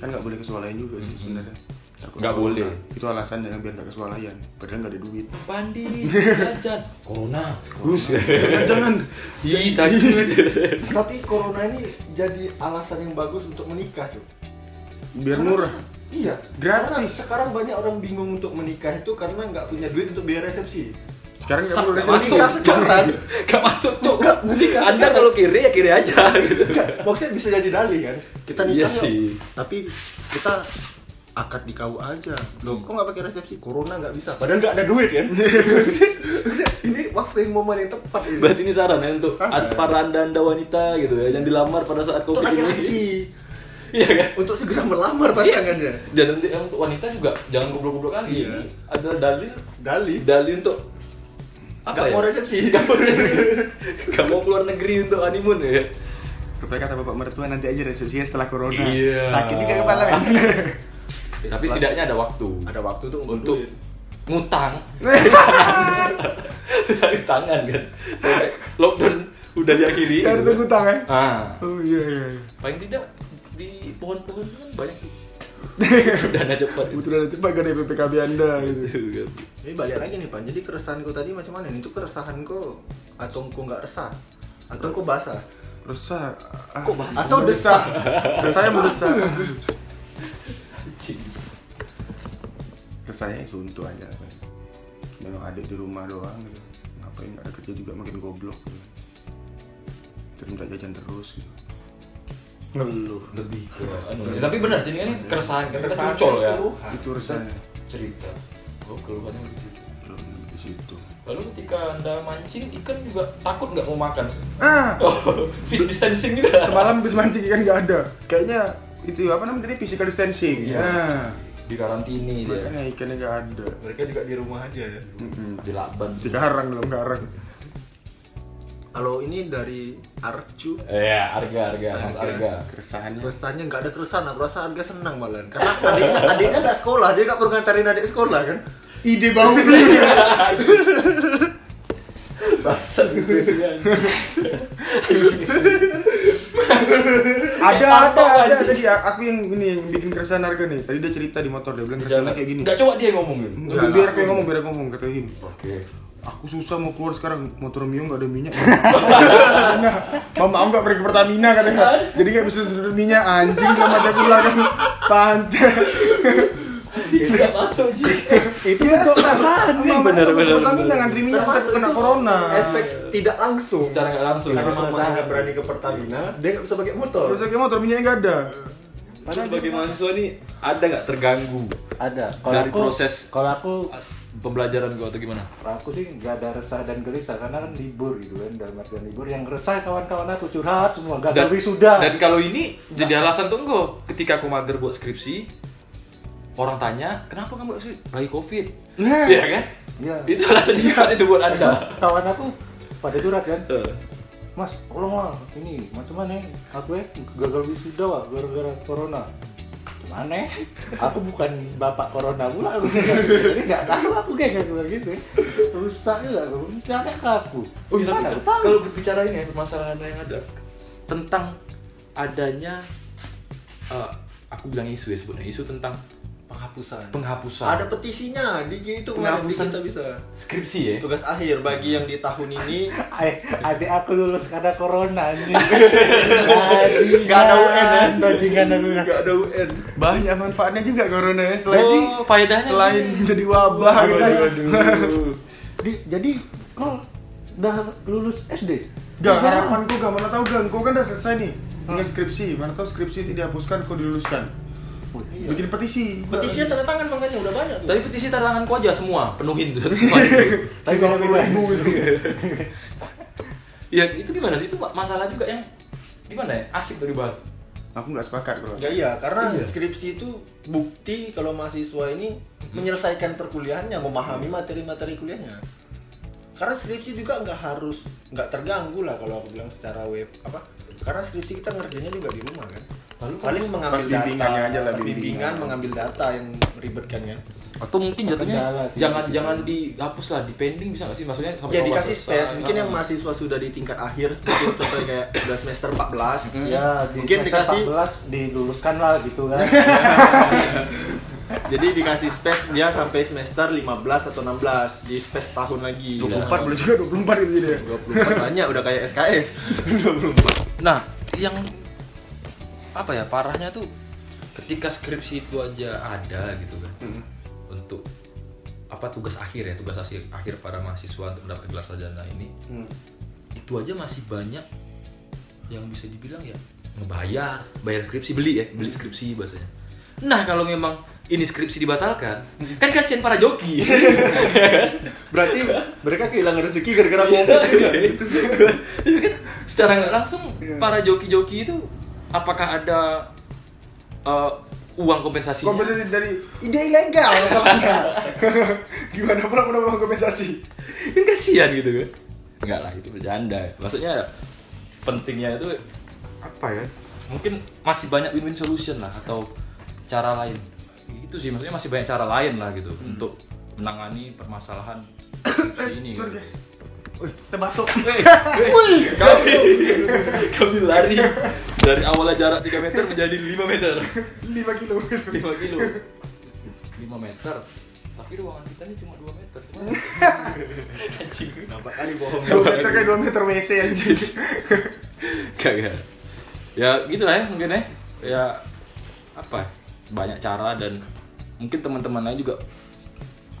Kan nggak boleh kesualayan juga sih sebenarnya. Takut Nggak boleh. Itu alasannya kan biar nggak kesualayan. Padahal nggak ada duit. Pandi jajan. Corona. Gus, jangan tapi corona ini jadi alasan yang bagus untuk menikah cuy Biar murah. iya Gratis. Karena sekarang banyak orang bingung untuk menikah itu karena nggak punya duit untuk biaya resepsi Sekarang nggak perlu Nggak resepsi. masuk. Sekarang. Gak masuk cok. Anda kalau kiri ya kiri aja gitu. Maksudnya bisa jadi dalih kan? Kita Iya nikah yuk. sih. Tapi kita akad di KU aja. Loh, kok nggak pakai resepsi? Corona nggak bisa. Padahal nggak ada duit kan? ini waktu yang momen yang tepat ini. Berarti ini saran ya untuk Saran. para anda anda wanita gitu ya yang dilamar pada saat covid ini. laki-laki. Iya kan? Untuk segera melamar pasangannya. Dan nanti untuk wanita juga jangan goblok-goblok kali. Iya. Ini adalah dalil Dalih. dalil untuk apa Nggak ya? mau resepsi. Gak mau resepsi. Gak mau keluar negeri untuk honeymoon ya. Rupanya kata bapak mertua nanti aja resepsinya setelah corona. Iya. Sakit juga kepala men. Tapi setidaknya ada waktu Ada waktu tuh untuk duit. ngutang. Cari tangan kan. Sampai lockdown udah diakhiri. Kartu gitu kan. utang ya. Ah, Oh iya iya. iya. paling tidak di pohon-pohon itu kan banyak dana cepat itu. Kebetulan cepat gak ada PPKB anda gitu. kan. Ini balik lagi nih Pak. Jadi keresahan kau tadi macam mana? nih? Itu keresahan kau atau kau nggak resah? Atau kau basah? Resah. Ah, Kok basah? Atau desah? Resahnya mendesah. Cing. Resahnya suntuk aja. kan. Memang adik di rumah doang gitu. Ngapain ada kerja juga makin goblok gitu. Terus minta jajan terus gitu. Ngeluh. lebih ke anu ya, tapi benar sih ini kan keresahan kan kita Keresahan curcol ya keluhan. Itu resahnya. cerita oh keluhannya begitu Belum di situ. lalu ketika anda mancing ikan juga takut nggak mau makan Ah, oh fish distancing juga semalam bis mancing ikan nggak ada. Kayaknya itu apa namanya tadi physical distancing. Iya. Nah, di karantini dia makanya ikannya nggak ada. Mereka juga di rumah aja ya. Mm-mm. di laban Sekarang belum garang. Kalau ini dari Arcu, ya harga harga mas harga Keresahannya. keresahannya nggak ada keresahan, aku rasa harga senang malah. Karena adiknya adiknya nggak sekolah, dia nggak perlu nganterin adik sekolah kan. Ide bau. Basah gitu ya. Ada ada ada tadi aku yang ini yang bikin keresahan harga nih. Tadi dia cerita di motor dia bilang keresahannya kayak gini. Nggak coba dia ngomongin. Udah, biar aku yang ngomong, biar aku ngomong kata gini. Oke. Aku susah mau keluar sekarang motor Mio nggak ada minyak. nah, mama aku nggak pergi ke Pertamina katanya. Jadi nggak bisa sedot minyak anjing sama Pancasila kan. Pantai. Tidak masuk sih. itu Biasa. keresahan nih Mama bener, itu ke bener, Pertamina ngantri minyak Termasuk takut kena corona. Efek tidak langsung. Secara nggak langsung. Karena ya. mama nggak berani ke Pertamina, dia nggak bisa pakai motor. Terus pakai motor minyaknya nggak ada. Terus sebagai mahasiswa nih ada nggak terganggu ada kalau Dari aku proses- kalau aku pembelajaran gua atau gimana? aku sih nggak ada resah dan gelisah karena kan libur gitu kan dalam artian libur yang resah kawan-kawan aku curhat semua gagal wisuda dan kalau ini jadi alasan tuh enggak ketika aku mager buat skripsi orang tanya kenapa kamu nggak skripsi lagi covid? Iya kan? Iya. itu alasannya gimana itu buat anda? Kawan aku pada curhat kan. Eh, mas tolonglah ini macam mana aku ya gagal wisuda wah gara-gara corona. Gimana aku bukan bapak corona pula aku. Jadi nggak tahu aku kayak bilang gitu. Rusak juga aku. Ke aku? Oh iya tapi tahu. kalau berbicara ini ya permasalahan yang ada tentang adanya eh, aku bilang isu ya sebutnya isu tentang Penghapusan. penghapusan Ada petisinya di itu di Penghapusan. kita bisa. skripsi ya Tugas akhir bagi yang di tahun ini adik aku lulus karena corona nih. Nggak ada UN, ya? Bajingan aku. nggak ada UN. Banyak manfaatnya juga corona ya selain oh faedahnya selain jadi wabah Aduh, gitu. aduh. Di, jadi kau udah lulus SD? Gak harapanku gak mana tahu gak, kau kan udah selesai nih dengan skripsi, mana tahu skripsi tidak dihapuskan, kau diluluskan. Iya. Bikin petisi. Petisinya tanda tangan makanya udah banyak tuh. Tadi petisi tanda tanganku aja semua penuhin tuh semua itu. Tapi beda-beda. ya itu gimana sih itu masalah juga yang gimana ya asik tuh dibahas Aku nggak sepakat kalau. Ya iya, karena Iya. skripsi itu bukti kalau mahasiswa ini menyelesaikan perkuliahannya, memahami materi-materi kuliahnya. Karena skripsi juga nggak harus nggak terganggu lah kalau aku bilang secara web apa? Karena skripsi kita ngerjainnya juga di rumah kan. Lalu Paling mengambil pas bimbingannya data, aja lah, bimbingan. bimbingan mengambil data yang meribetkan kan. atau mungkin jatuhnya sih, jangan situ. jangan dihapus lah di pending bisa nggak sih maksudnya sampai Ya dikasih space, mungkin yang Ah. mahasiswa sudah di tingkat akhir, mungkin contohnya kayak udah semester 14 Ya, di Mungkin semester dikasih- 14 diluluskan lah gitu kan. Jadi dikasih space dia sampai semester 15 atau 16 di space tahun lagi. 24 boleh juga 24 gitu jadi. ya. 24 banyak udah kayak SKS. 24. nah yang apa ya parahnya tuh ketika skripsi itu aja ada gitu kan Hmm. untuk apa tugas akhir ya tugas akhir akhir para mahasiswa untuk mendapat gelar sarjana ini Hmm. itu aja masih banyak yang bisa dibilang ya ngebayar bayar skripsi beli ya beli skripsi bahasanya nah kalau memang ini skripsi dibatalkan kan kasihan para joki Berarti mereka kehilangan rezeki gara-gara. Iya kan? secara nggak langsung para joki-joki itu apakah ada eh, uang kompensasinya Kompensasi dari ide ilegal masalahnya. Gimana pula mendapat kompensasi? kan kasihan gitu kan enggak lah itu bercanda maksudnya pentingnya itu apa ya mungkin masih banyak win-win solution lah atau cara lain itu sih maksudnya masih banyak cara lain lah gitu untuk menangani permasalahan ini gitu. guys. Wih, terbatuk. kami kami lari dari awalnya jarak 3 meter menjadi 5 meter 5 kilo. 5 kilo 5 meter tapi ruangan kita ini cuma 2 meter Cuma- anjing Nampak kali bohong. 2 meter kayak 2 meter WC anjir. Kagak. Ya gitu lah ya mungkin ya. Ya apa? Banyak cara dan mungkin teman-teman lain juga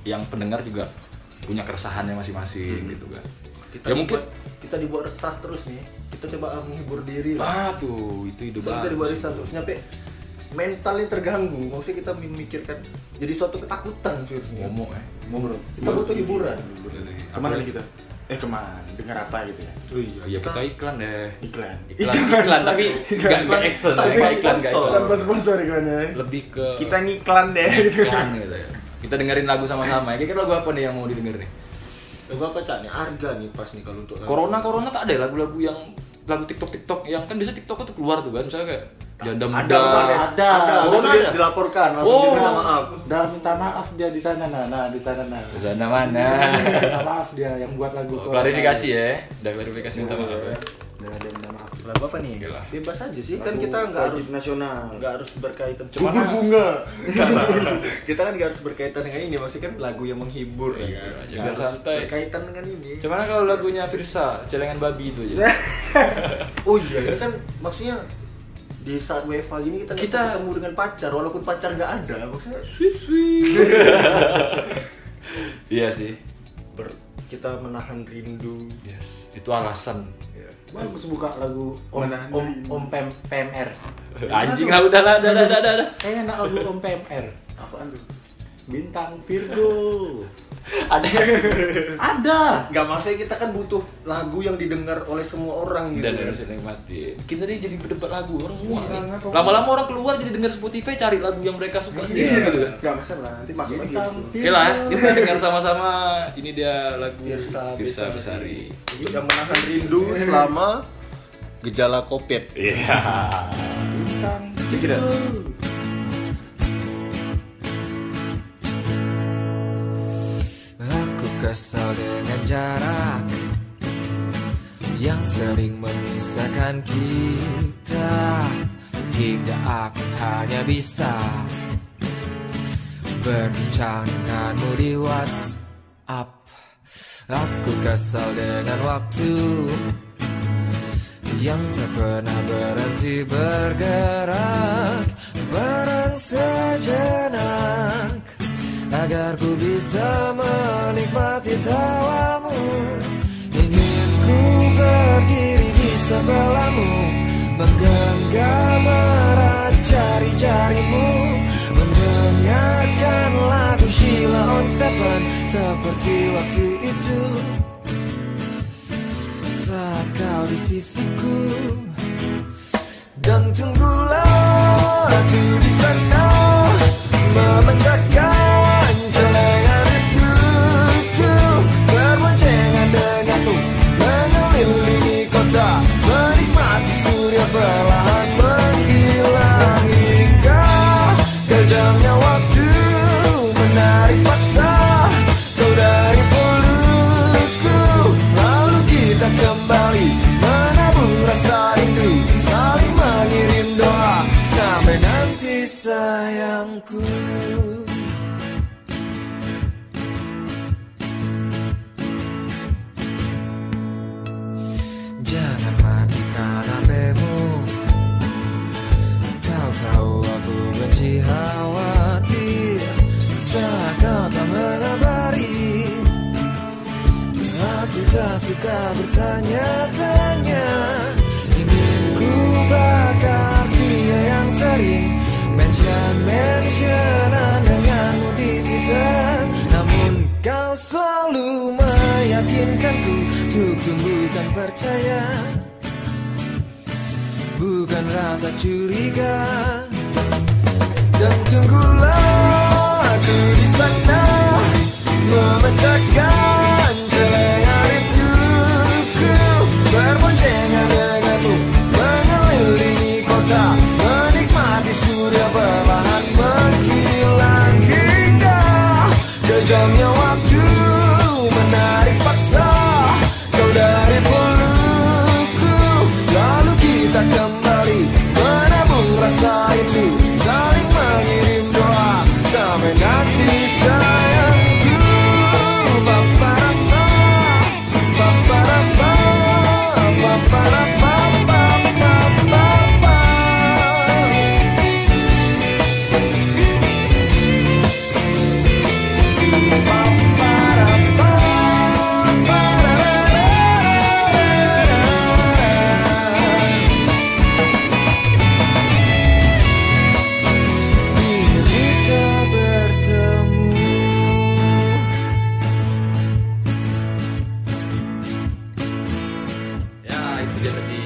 yang pendengar juga punya keresahannya masing-masing gitu kan. Kita Ya mungkin dibuat- kita dibuat resah terus nih. Kita coba menghibur diri lah. aduh itu hidup Kita dibuat resah terus nyampe mentalnya terganggu. Maksudnya kita memikirkan jadi suatu ketakutan sebenarnya. ngomong. Mau bro. Kita butuh hiburan. Ke mana nih kita? Eh ke mana? Dengar apa gitu ya? Oh iya. Ya kita iklan deh. Iklan. Iklan, iklan tapi nggak nggak action, ya, nggak iklan, nggak sponsor. Tanpa iklan. sponsor iklannya. Lebih ke Kita ngiklan deh gitu. iklan gitu ya. Kita dengerin lagu sama-sama. Ya kira lagu apa nih yang mau didengar nih? Lagu apa cak nih? Harga nih pas nih kalau untuk lagu. Corona Corona tak ada ya lagu-lagu yang lagu TikTok TikTok yang kan biasa TikTok itu keluar tuh kan misalnya kayak janda ada muda ya? Ada. ada Corona langsung dia ada? dilaporkan langsung Oh. minta maaf Udah minta maaf dia di sana nah, nah di sana nah. Di sana mana minta maaf dia yang buat lagu Corona. klarifikasi ya udah klarifikasi minta maaf ya ada minta maaf. lagu apa nih? Lah. bebas aja sih. Kan kita nggak harus nasional. nggak harus berkaitan. Gugur bunga. Kita kan nggak harus berkaitan dengan ini. Maksudnya kan lagu yang menghibur. Ya kan biar harus santai. berkaitan dengan ini. Cuman kalau lagunya Firsa celengan babi itu aja. Oh iya ini kan maksudnya di saat WFH gini kita, Kita- ketemu dengan pacar walaupun pacar nggak ada maksudnya sweet sweet. Iya sih. Ber- kita menahan rindu. Yes itu alasan Bagus buka lagu Om Om. Om PM, PMR. anjing lah udah lah udah udah udah, udah. Kayaknya enak lagu Om PMR. Apaan tuh? Bintang Virgo. ada Ada. nggak maksudnya kita kan butuh lagu yang didengar oleh semua orang gitu dan kan. harus dinikmati kita nih jadi berdebat lagu orang muak Iya, lama-lama orang keluar jadi denger Spotify cari lagu yang mereka suka sendiri gitu kan Gak masalah, nanti masuk lagi. Oke lah, kita dengar sama-sama. Ini dia lagu Firsa Firsa Besari. Yang menahan rindu selama gejala covid Iya. Bintang Check kesal dengan jarak yang sering memisahkan kita hingga aku hanya bisa berbincang denganmu di WhatsApp. Aku kesal dengan waktu yang tak pernah berhenti bergerak barang sejenak agar ku bisa menikmati tawamu. Ingin ku berdiri di sebelahmu menggenggam erat jari-jarimu mendengarkan lagu Sheila on Seven. Seperti waktu itu. Saat kau di sisiku. Dan tunggulah aku di sana. Memecahkan Untuk tumbuh dan percaya. Bukan rasa curiga. Dan tunggulah aku di sana Memecahkan Dia tadi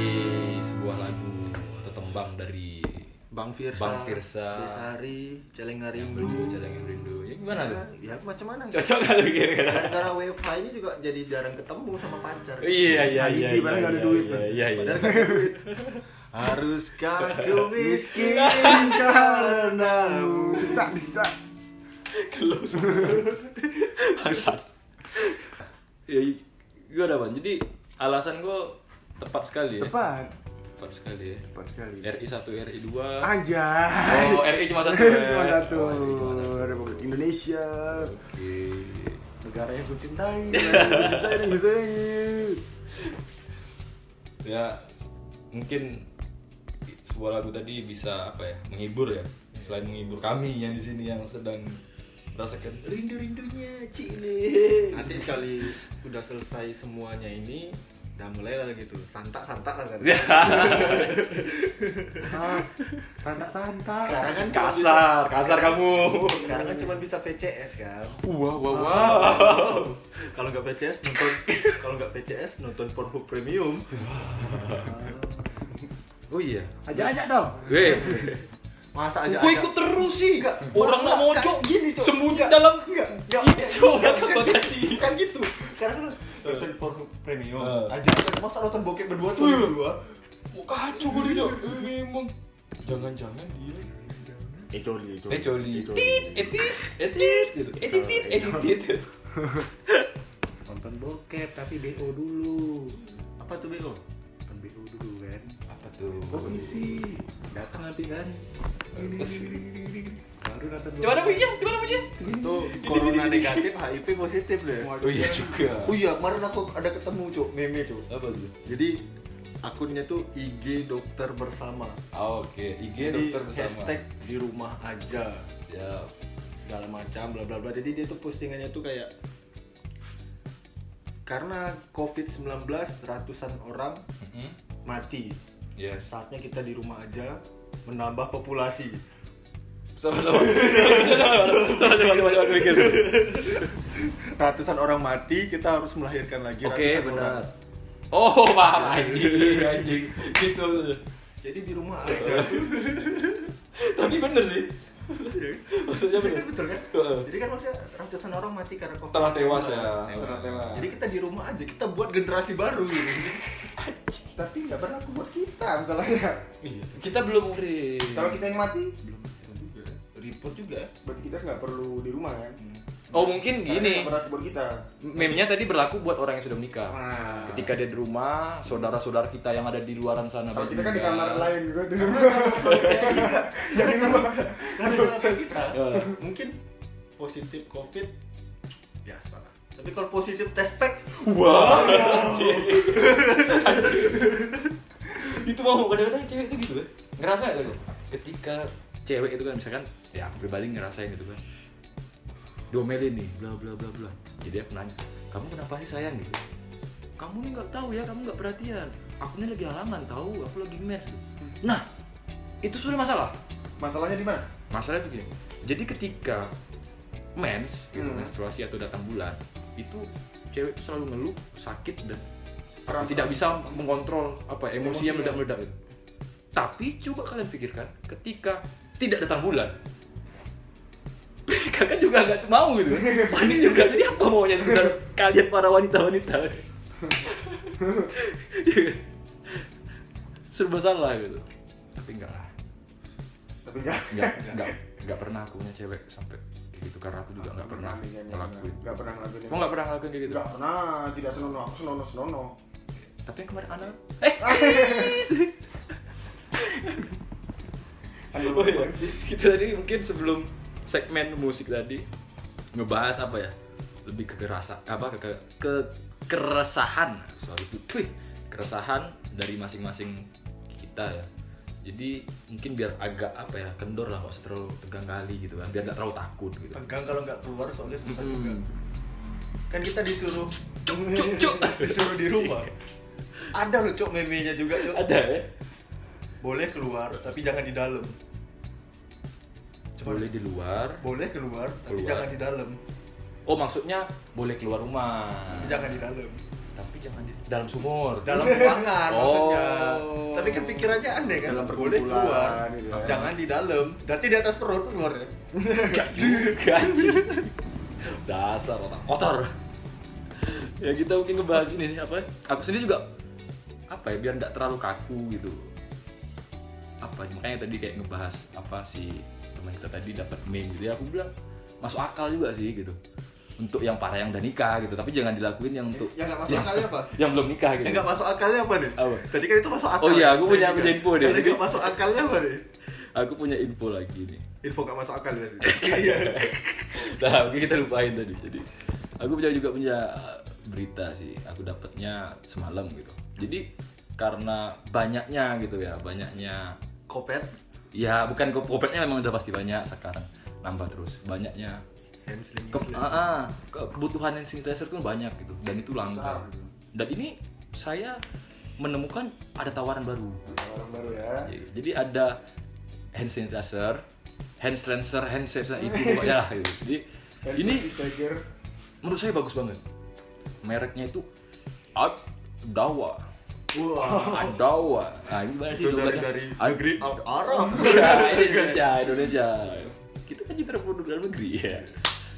sebuah lagu atau tembang dari Bang Firsa, Bang Firsa. Desari, Celengan yang Rindu. celengin rindu. Ya gimana tuh? Ya macam mana? Cocok nggak tuh kira-kira? Gara-gara WiFi ini juga jadi jarang ketemu sama pacar. Iya iya Alibi, iya. padahal nggak ada iya, duit iya, tuh. Iya iya. Padahal nggak ada duit. Haruskah ku miskin karenamu tak bisa Bangsat. Ya gimana bang? Jadi alasan gue tepat sekali ya. tepat Tepat sekali ya. tepat sekali RI 1 RI 2 anjay Oh, RI cuma satu. ya? cuma satu Oh. Republik Indonesia Oke. negara yang ku cintai negara yang ku cintai dan Ya mungkin sebuah lagu tadi bisa apa ya menghibur ya selain menghibur kami yang di sini yang sedang merasakan rindu-rindunya Cile Nanti sekali udah selesai semuanya ini, udah mulai lah gitu. Santak-santak lah kan. Ya. santak santak Sekarang kan kasar kasar kamu Sekarang kan cuma bisa VCS kan. wah wah wow Kalau nggak VCS nonton kalau nggak VCS nonton Pornhub Premium. oh iya ajak ajak dong Weh, Masa aja kok ada- ikut terus sih? Enggak, Orang enggak, nggak mojok enggak, gini, Cok. sembunyi Enggak, dalam enggak, enggak, Itu orang bukan bagasi. gitu, gitu. Kan nonton Pornhub Premium. Eh. Aja masa nonton bokep berdua tuh berdua. Mau kacau gue dia. Emang jangan-jangan dia eh coli eh coli. Tit, etit, etit, gitu. Editit, editit. nonton bokep tapi BO dulu Apa tuh Bego? nonton BO dulu kan Apa tuh? komisi datang nanti kan Baru nonton Gimana punya? Gimana punya? Itu corona negatif, HIV positif deh. Oh iya juga. Oh iya, kemarin aku ada ketemu, Cuk, meme, Cuk. Apa tuh? Jadi akunnya tuh IG dokter bersama. Oh, Oke, IG Jadi dokter bersama. hashtag di rumah aja Siap. segala macam bla bla bla. Jadi dia tuh postingannya tuh kayak karena COVID-19 ratusan orang Mhm. mati. Yes. Saatnya kita di rumah aja menambah populasi. Mikir. Ratusan orang mati, kita harus melahirkan lagi Oke, ratusan benar. Oh, paham anjing, anjing. Gitu. Jadi di rumah aja. Tapi bener sih. Maksudnya Iya kan, bener. betul kan? Jadi kan maksudnya ratusan orang mati karena COVID. Telah tewas ya. Telah tewas. Jadi kita di rumah aja, kita buat generasi baru gitu. tapi nggak berlaku buat kita masalahnya Iya. Kita belum murid. kalau kita yang mati. Report juga. berarti kita nggak perlu di rumah kan Oh, mungkin Karena gini. berlaku buat kita Meme-nya tadi berlaku buat orang yang sudah menikah. Nah. Ketika dia di rumah, saudara-saudara kita yang ada di luaran sana kalau kita kan di kamar lain juga di rumah Yang di rumah. Kita Ya. mungkin positif COVID biasa lah. Tapi kalau positif test pack, Wah. itu mau kadang-kadang cewek itu gitu kan. Ngerasa gak tuh? Ketika cewek itu kan misalkan ya aku pribadi ngerasain gitu kan. Diomelin nih, bla bla bla bla. Jadi aku nanya, "Kamu kenapa sih sayang gitu?" kamu nih nggak tahu ya kamu nggak perhatian aku ini lagi halangan tahu aku lagi mens nah itu sudah masalah Masalahnya di mana? masalah itu gini jadi ketika mens gitu, Hmm. menstruasi atau datang bulan itu cewek itu selalu ngeluh sakit dan Perasaan. tidak bisa mengontrol apa ya, emosinya meledak-meledak itu. tapi coba kalian pikirkan ketika tidak datang bulan. Mereka kan juga nggak mau gitu. Panik juga jadi apa maunya sebenarnya kalian para wanita-wanita. Serba salah gitu. Tapi enggak lah. Tapi enggak. nggak nggak nggak pernah aku punya cewek sampai gitu karena aku juga nggak pernah ngelakuin. Enggak pernah ngelakuin. kok nggak pernah ngelakuin kayak gitu? Enggak pernah, tidak senonoh, aku senonoh senonoh. tapi yang kemarin anak eh! Kan oh iya kita tadi mungkin sebelum segmen musik tadi ngebahas apa ya? Lebih ke kerasa apa ke, ke, ke keresahan. Sorry. Wih, keresahan dari masing-masing kita ya. Jadi mungkin biar agak apa ya kendor lah nggak usah terlalu tegang kali gitu kan. Biar nggak terlalu takut gitu. Tegang kalau nggak keluar soalnya susah Mm-mm. juga. Kan kita disuruh cuk cuk cuk. disuruh di rumah. Ada loh cok memenya juga cok. ada ya Boleh keluar tapi jangan di dalam. Cuma boleh di luar boleh keluar tapi Keluar. jangan di dalam. oh maksudnya boleh keluar rumah Tapi jangan di dalam. tapi jangan di dalam sumur Dalam ruangan Oh. maksudnya. Tapi kan pikirannya aneh kan. Dalam boleh keluar. gitu ya. Jangan di dalam. Nanti di atas perut keluar ya. kan dasar otak kotor ya kita mungkin ngebahas ini apa aku sendiri juga apa ya biar nggak terlalu kaku gitu apa makanya tadi kayak ngebahas apa si teman kita tadi dapat meme gitu ya aku bilang masuk akal juga sih gitu untuk yang para yang udah nikah gitu tapi jangan dilakuin yang untuk Yang nggak masuk akalnya apa? yang belum nikah gitu Yang nggak masuk akalnya apa nih? Apa? Tadi kan itu masuk akal. Oh iya, aku punya- punya kan. info deh. Tadi nggak masuk akalnya apa nih? aku punya info lagi nih Info nggak masuk akal ya nah mungkin kita lupain tadi jadi aku punya juga punya berita sih aku dapatnya semalam gitu jadi karena banyaknya gitu ya banyaknya Kopet, ya bukan ko- kopetnya memang udah pasti banyak sekarang. Nambah terus banyaknya. Ke, ah, ke- kebutuhan hand sanitizer tuh banyak gitu dan itu langka. Dan ini saya menemukan ada tawaran baru. Orang baru ya. jadi ada hand sanitizer hand cleanser hand sanitizer itu lah gitu. jadi ini Tiger. menurut saya bagus banget. Mereknya itu Adawa Wah. Adawa nah ini gimana sih Itu dari dari negeri Arab. Ya, Indonesia Indonesia. Kita kan citra produk dalam negeri ya.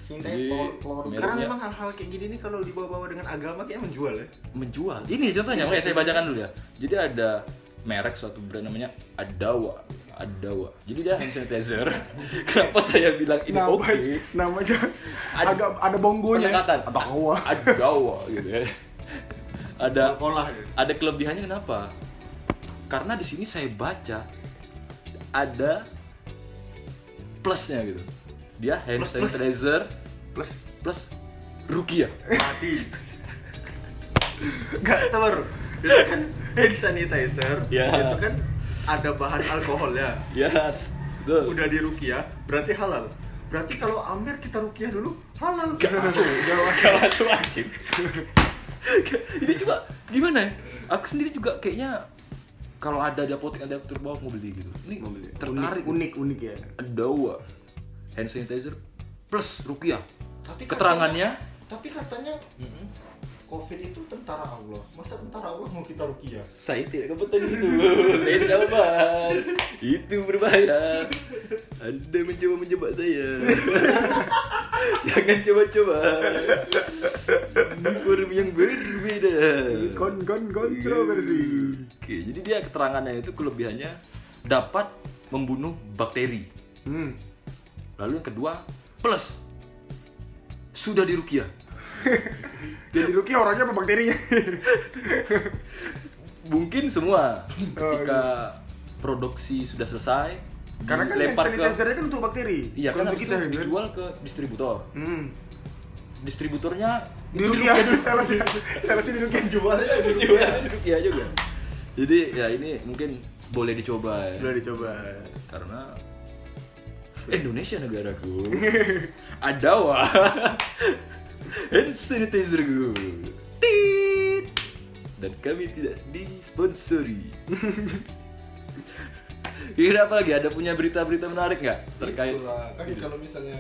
Cinta Jadi, Karena mereknya- memang hal-hal kayak gini nih kalau dibawa-bawa dengan agama kayak menjual ya. menjual. Ini contohnya makanya saya bacakan dulu ya. Jadi ada merek suatu brand namanya Adawa. Adawa. Jadi dia hand sanitizer. Kenapa saya bilang ini Nama, oke? nama aja. Ad- agak ada bonggonya. pendekatan. Adawa. Adawa gitu ya ada Sekolah ya. ada kelebihannya kenapa? Karena di sini saya baca ada plusnya gitu. Dia hand Plus, sanitizer Plus plus rukia. mati. Enggak sabar. Itu kan hand sanitizer. Ya. Itu kan ada bahan alkoholnya. Yes. Betul. Udah di rukia, berarti halal. Berarti kalau Amir kita rukia dulu halal. Gak masuk, gak masuk wajib. Ini coba gimana ya? Aku sendiri juga kayaknya kalau ada di apotek ada aku terbawa mau beli gitu. Ini tertarik. Unik, unik ya. Adawa hand sanitizer plus rukia. Tapi Keterangannya katanya- tapi katanya Covid itu tentara Allah. Masa tentara Allah mau kita rukia? Saya tidak kebetulan di situ. saya tidak membahas. Itu berbahaya. Anda mencoba menjebak saya. Jangan coba-coba. Ini forum yang berbeda. Kon kon kontroversi. Oke, jadi dia keterangannya itu kelebihannya dapat membunuh bakteri. Hmm. Lalu yang kedua plus sudah dirukia. Jadi Ruki orangnya apa bakterinya? Mungkin semua Oh, ketika produksi sudah selesai Karena kan dilempar hand ke kan untuk bakteri. Iya kan itu kita kan? dijual ke distributor. Hmm. Distributornya Di Ruki ya, salesnya, salesnya di Ruki jualnya. juga Iya juga. Jadi ya ini mungkin boleh dicoba ya. Sudah dicoba. Karena Indonesia negaraku. Ada wah. Hand sanitizer gue. Tit. dan kami tidak disponsori. Kira apa lagi? Ada punya berita-berita menarik nggak terkait? Itulah, kan kalau misalnya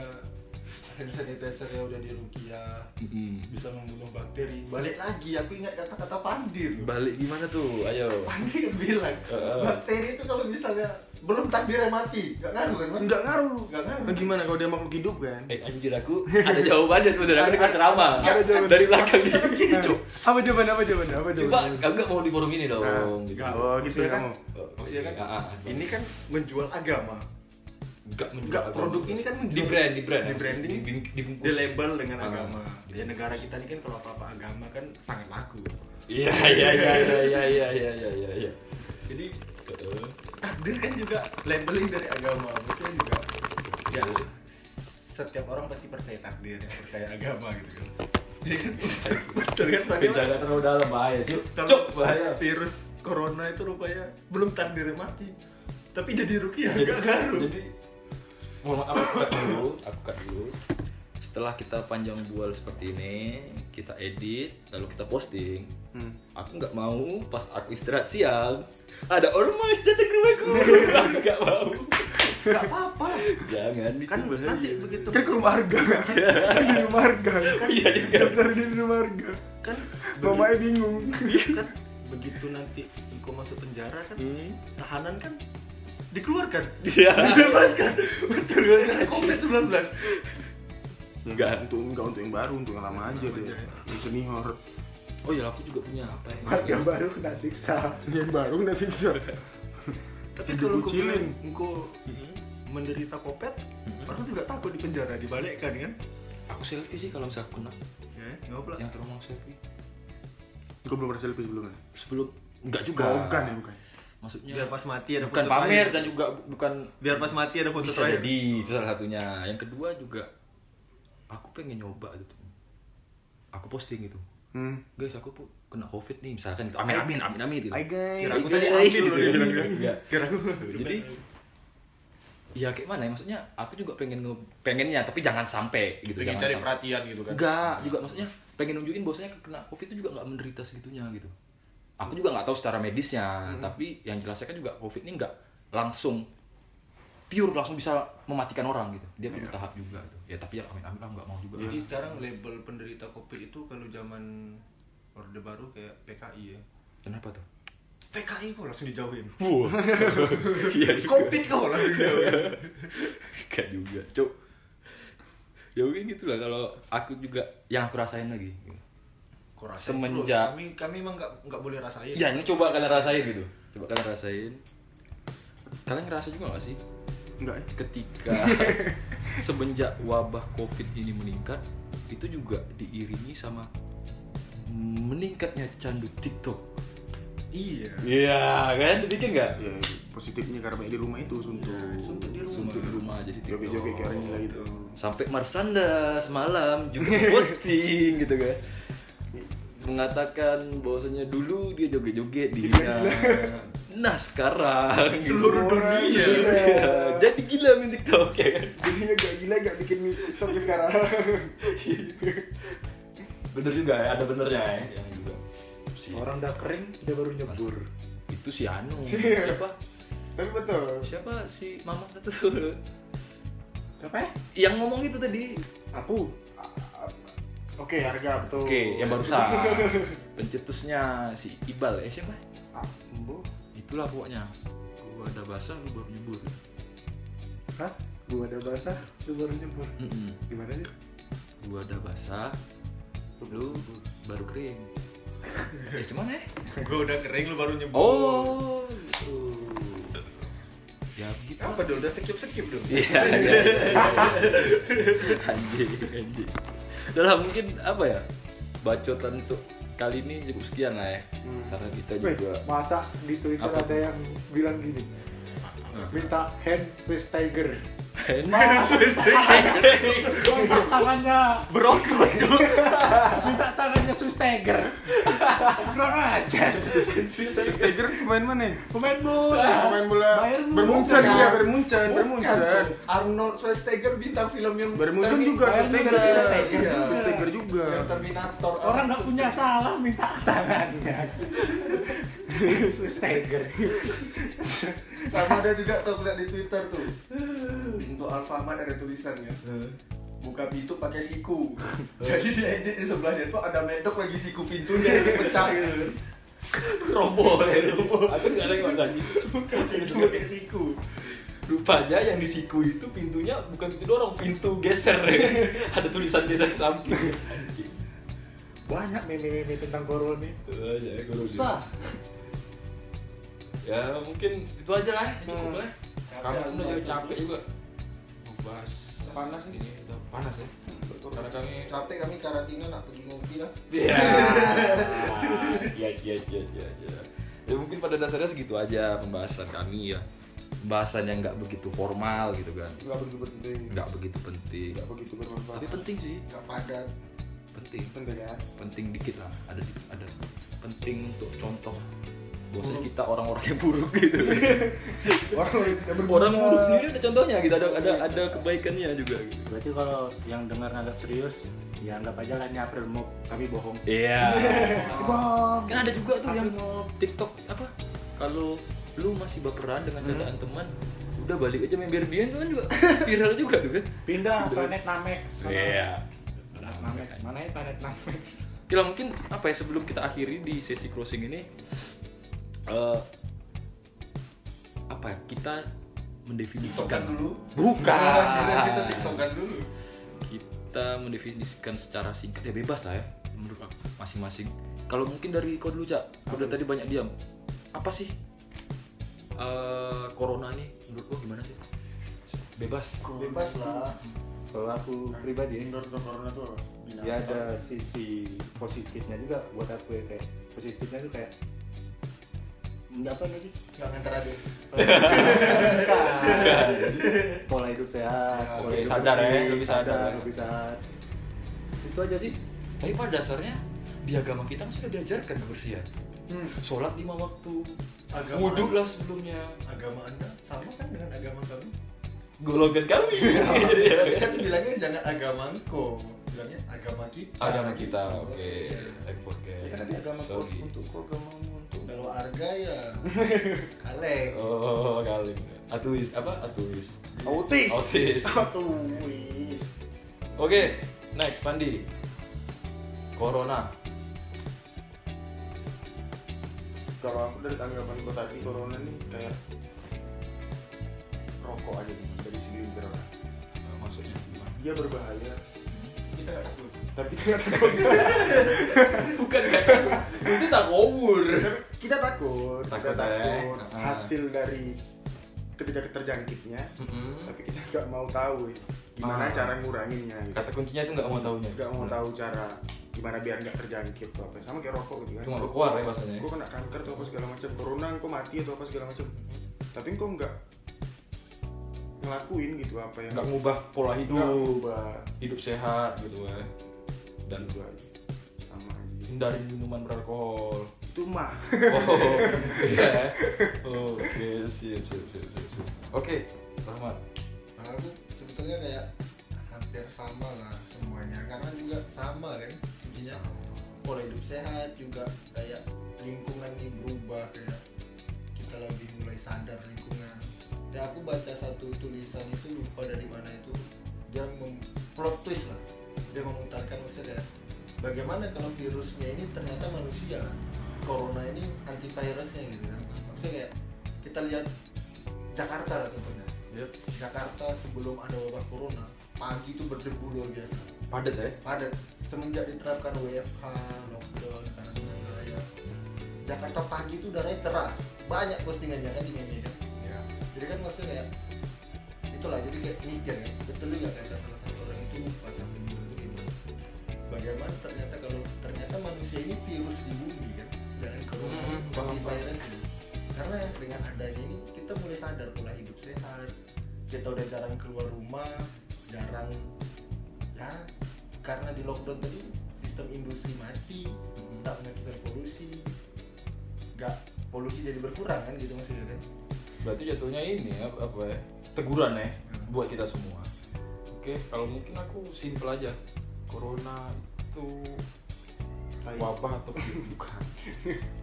hand sanitizer yang udah di Rukia Mm-mm. bisa membunuh bakteri balik lagi aku ingat kata-kata Pandir Balik gimana tuh? Ayo. Pandir bilang Heeh. bakteri itu kalau misalnya belum takdirnya mati nggak ngaruh kan Mas? Enggak ngaruh. nggak ngaruh Nah, gimana kalau dia makhluk hidup kan? Eh anjir aku ada jawabannya sebenarnya aku dengar ceramah Ada jawaban. dari belakang nih. Gini, Cuk. Apa jawabannya? Apa jawabannya? Apa Coba jawabannya? kamu nggak mau di forum ini dong. Nah, gitu. Oh, gitu ya kan- kamu. maksudnya kan Ah, ah, ah. ini kan menjual agama Enggak menjual produk ini kan menjual. Di brand, di brand, di branding di, di, di label dengan Ah. agama. Ya negara kita ini kan kalau apa-apa agama kan sangat laku. Iya, iya, iya, iya, iya, iya, iya, iya, iya, iya. jadi takdir kan juga labeling dari agama. Maksudnya juga ya setiap orang pasti percaya takdir percaya agama gitu kan. Jadi kan jangan terlalu dalam bahaya, Cuk. Cuk, bahaya. virus corona itu rupanya belum takdirnya mati. Tapi jadi rukiah nggak ngaruh Jadi mohon maaf aku cut dulu, aku cut dulu. Setelah kita panjang bual seperti ini, kita edit, lalu kita posting. Hmm. Aku nggak mau pas aku istirahat siang ada ormas datang ke rumahku. Aku nggak mau. nggak apa-apa Jangan kan itu bahaya. nanti begitu Kan ke rumah harga. Kan di rumah harga. Oh, iya juga. Daftar di rumah harga. kan Mamanya bingung. kan begitu nanti Iko masuk penjara kan Hmm. tahanan kan dikeluarkan Iya. dibebaskan betul kan covid 19 Enggak. untuk enggak untuk yang baru, untuk yang lama aja dia. Yang senior. Oh iya, aku juga punya apa ya? Harga baru kena siksa. Yang baru nggak siksa. tapi Yang kalau dikucilin. engkau menderita covid orang juga takut di penjara dibalikkan kan Aku selfie sih kalau misalnya aku kena ya yang terus mau selfie. Gue belum pernah selfie sebelumnya. Sebelum enggak juga. Oh, bukan ya, bukan. Maksudnya biar pas mati ada bukan foto pamer terakhir. dan juga bukan biar pas mati ada foto bisa terakhir jadi itu salah satunya. Yang kedua juga aku pengen nyoba gitu. Aku posting gitu. Hmm. Guys, aku pu- kena covid nih misalkan gitu. Amin amin amin amin gitu. Hai guys. kira aku Iya, tadi iya, iya, loh dia bilang kan. iya. kira aku Jadi ya kayak mana ya maksudnya aku juga pengen nge- pengennya tapi jangan sampai gitu pengen jangan cari sampai. perhatian gitu kan enggak juga maksudnya pengen nunjukin bahwasanya kena covid itu juga nggak menderita segitunya gitu aku juga nggak tahu secara medisnya tapi yang jelasnya kan juga covid ini nggak langsung pure langsung bisa mematikan orang gitu. Dia perlu tahap juga gitu ya tapi ya amin amin nggak mau juga. Jadi sekarang label penderita covid itu kalau zaman orde baru kayak PKI ya. Kenapa tuh? PKI kok langsung dijauhin? Wow iya covid kok langsung dijauhin? Gak juga cuk. Ya mungkin gitu lah kalau aku juga yang aku rasain lagi. gitu. Kok rasain Semenjak- terus? kami kami emang nggak nggak boleh rasain ya ini coba kalian rasain gitu coba kalian rasain kalian ngerasa juga gak sih Enggak ya? ketika semenjak wabah covid ini meningkat itu juga diiringi sama meningkatnya candu TikTok. iya Iya kan, bikin nggak? Ya, positifnya karena banyak di rumah itu suntuk. suntuk di rumah Suntuk di rumah jadi TikTok. Joget-joget kayak orang gila gitu. Sampai Marsanda semalam juga posting gitu kan. Mengatakan bahwasanya dulu dia joget-joget di Nah sekarang Seluruh dunia. Iya, Jadi gila main TikTok ya kan. Jadinya gak gila gak bikin TikTok sekarang. Bener juga ya, ada benernya ya. Juga. Si, Orang udah kering, dia baru nyebur. itu si Anu. Iya. Siapa? Tapi betul. Siapa si Mama satu tuh? Siapa ya? Yang ngomong itu tadi. Aku. Oke, harga betul. Oke, yang barusan. Pencetusnya si Ibal eh siapa? Ah, Bu. Itulah pokoknya. Gua ada basah lu baru nyebur. Hah? Gua ada basah, lu baru nyebur. Mm-mm. Gimana sih? Gua ada basah, lu baru kering. eh cuman eh? gue udah kering lu baru nyebur Oh, gitu. Ya begitu. apa dong udah skip skip dong Iya, iya, iya. Anjing, anjing. Udah lah, mungkin apa ya? Bacotan untuk kali ini cukup sekian lah ya. Karena kita Weh, juga masa di Twitter Apa? ada yang bilang gini. Minta hand space tiger. Minta tangannya Brokot minta tangannya Susteger kurang aja. Steger pemain mana? pemain bola. Pemain bola. Bayern Munchen. Bermuncan iya, Bermuncan, Bermuncan. Arnold Schwarzenegger bintang film yang Bermuncan juga Bayern Steger. juga, Iya, Terminator. Orang nggak punya salah minta tangannya. Susteger sama ada juga tuh lihat di Twitter tuh untuk Alfamart ada tulisannya. Buka pintu pakai siku. Jadi di edit di sebelahnya tuh ada medok lagi siku pintunya yang pecah gitu. Robo Aku nggak ada yang makan buka pintu pakai siku. Rupanya yang di siku itu pintunya bukan pintu dorong, pintu geser. Ada tulisan geser di samping. banyak meme-meme tentang corona nih susah. Ya mungkin itu aja lah, cukup lah. Kamu udah capek juga. Bahas panas ini udah panas ya. Karena kami capek kami karantina nak pergi ngopi lah Iya. Iya, iya, iya, iya, iya. Ya mungkin pada dasarnya segitu aja pembahasan kami ya. Pembahasan yang nggak begitu formal gitu kan. Enggak begitu penting. Nggak begitu penting. Enggak begitu bermanfaat. Tapi penting sih, nggak padat penting. penting ya. Penting dikit lah, ada ada penting untuk contoh bahwa kita orang-orang yang buruk gitu. orang tidak orang buruk sendiri ada contohnya gitu, ada ada ada kebaikannya juga gitu. berarti kalau yang dengar agak serius ya anggap aja lah April Mop kami bohong Iya. kan ada juga tuh yang TikTok apa? Kalau lu masih baperan dengan candaan teman, udah balik aja main Barbie kan juga viral juga tuh kan. pindah planet Namek Sana. Iya. Namek mana ya planet Namek Kira mungkin apa ya sebelum kita akhiri di sesi closing ini eh apa ya? Kita mendefinisikan. Tiktokan dulu. Bukan. Kita tiktokan dulu. Kita mendefinisikan secara singkat. Ya bebas lah ya menurut aku masing-masing. Kalau mungkin dari kau dulu cak kau dari tadi banyak diam. Apa sih eh corona nih menurut kau gimana sih? Bebas. Bebas lah. Kalau aku pribadi ya, indoor corona tuh ya ada sisi positifnya juga buat aku ya kayak positifnya tuh kayak apa lagi. Nggak ngantar adek pola hidup sehat Oke, pola hidup sadar ya, lebih sadar. ya. lebih sehat. Itu aja sih. Tapi pada dasarnya di agama kita kan sudah diajarkan kebersihan. Sholat lima waktu. Agama wudhu lah sebelumnya. Agama anda. Sama kan dengan agama kami golongan kami. Tapi kan bilangnya jangan agama engkau. Bilangnya agama kita. Agama kita oke. Kan ada agama sorry. untuk untuk kalau harga ya. Kaleng. Oh kali atuis apa? Atuis. Autis. autis. Tuis. oke next Pandi. Corona. Kalau aku dari tanggapan kau tadi corona nih kayak rokok aja nih dari orang. Eh, maksudnya? Dia berbahaya, kita nggak takut tapi kita nggak takut. bukan kan itu tak ngobur kita takut, Takut, kita eh. takut hasil dari ketika terjangkitnya, tapi kita nggak mau tahu gimana Ah. cara nguranginnya. Gitu. kata kuncinya itu nggak mau tahunya Nggak mau tahu cara gimana biar nggak terjangkit atau apa. Sama kayak rokok gitu kan. nggak keluar ya bahasanya Gue kena kanker atau apa segala macam, corona kok mati atau apa segala macam. Tapi kok nggak ngelakuin gitu apa yang nggak ngubah pola hidup ngubah hidup sehat gitu ya dan aja. sama hindari minuman beralkohol. Itu mah. Oh iya oke siap siap siap siap, siap. oke Rahmat. Aku sebetulnya kayak hampir sama lah semuanya. Karena juga sama kan intinya pola hidup sehat juga kayak lingkungan ini berubah kayak kita lebih mulai sadar lingkungan. Ya aku baca satu tulisan itu lupa dari mana itu. Dia mem- plot twist lah dia memutarkan maksudnya bagaimana kalau virusnya ini ternyata manusia? Corona ini antivirusnya gitu kan. Maksudnya kayak kita lihat Jakarta lah contohnya Jakarta sebelum ada wabah corona pagi itu berdebu luar biasa. Padat ya? Padat. Semenjak diterapkan WFH lockdown karantina wilayah. Jakarta pagi itu udaranya cerah. Banyak postingannya kan di media. Kan ya. Jadi kan maksudnya kayak itulah jadi kayak mikir kan betul juga kata salah satu orang itu lupa bagaimana ternyata kalau ternyata manusia ini virus di bumi kan? Sedangkan corona Hmm, ini paham, virus ini karena dengan adanya ini kita mulai sadar pola hidup sehat. Kita udah jarang keluar rumah jarang ya karena di lockdown tadi sistem industri mati tak menghasilkan polusi nggak polusi jadi berkurang kan gitu maksudnya kan? Berarti jatuhnya ini apa, apa ya teguran ya buat kita semua. Oke kalau mungkin aku simple aja. Corona itu wabah atau virus bukan.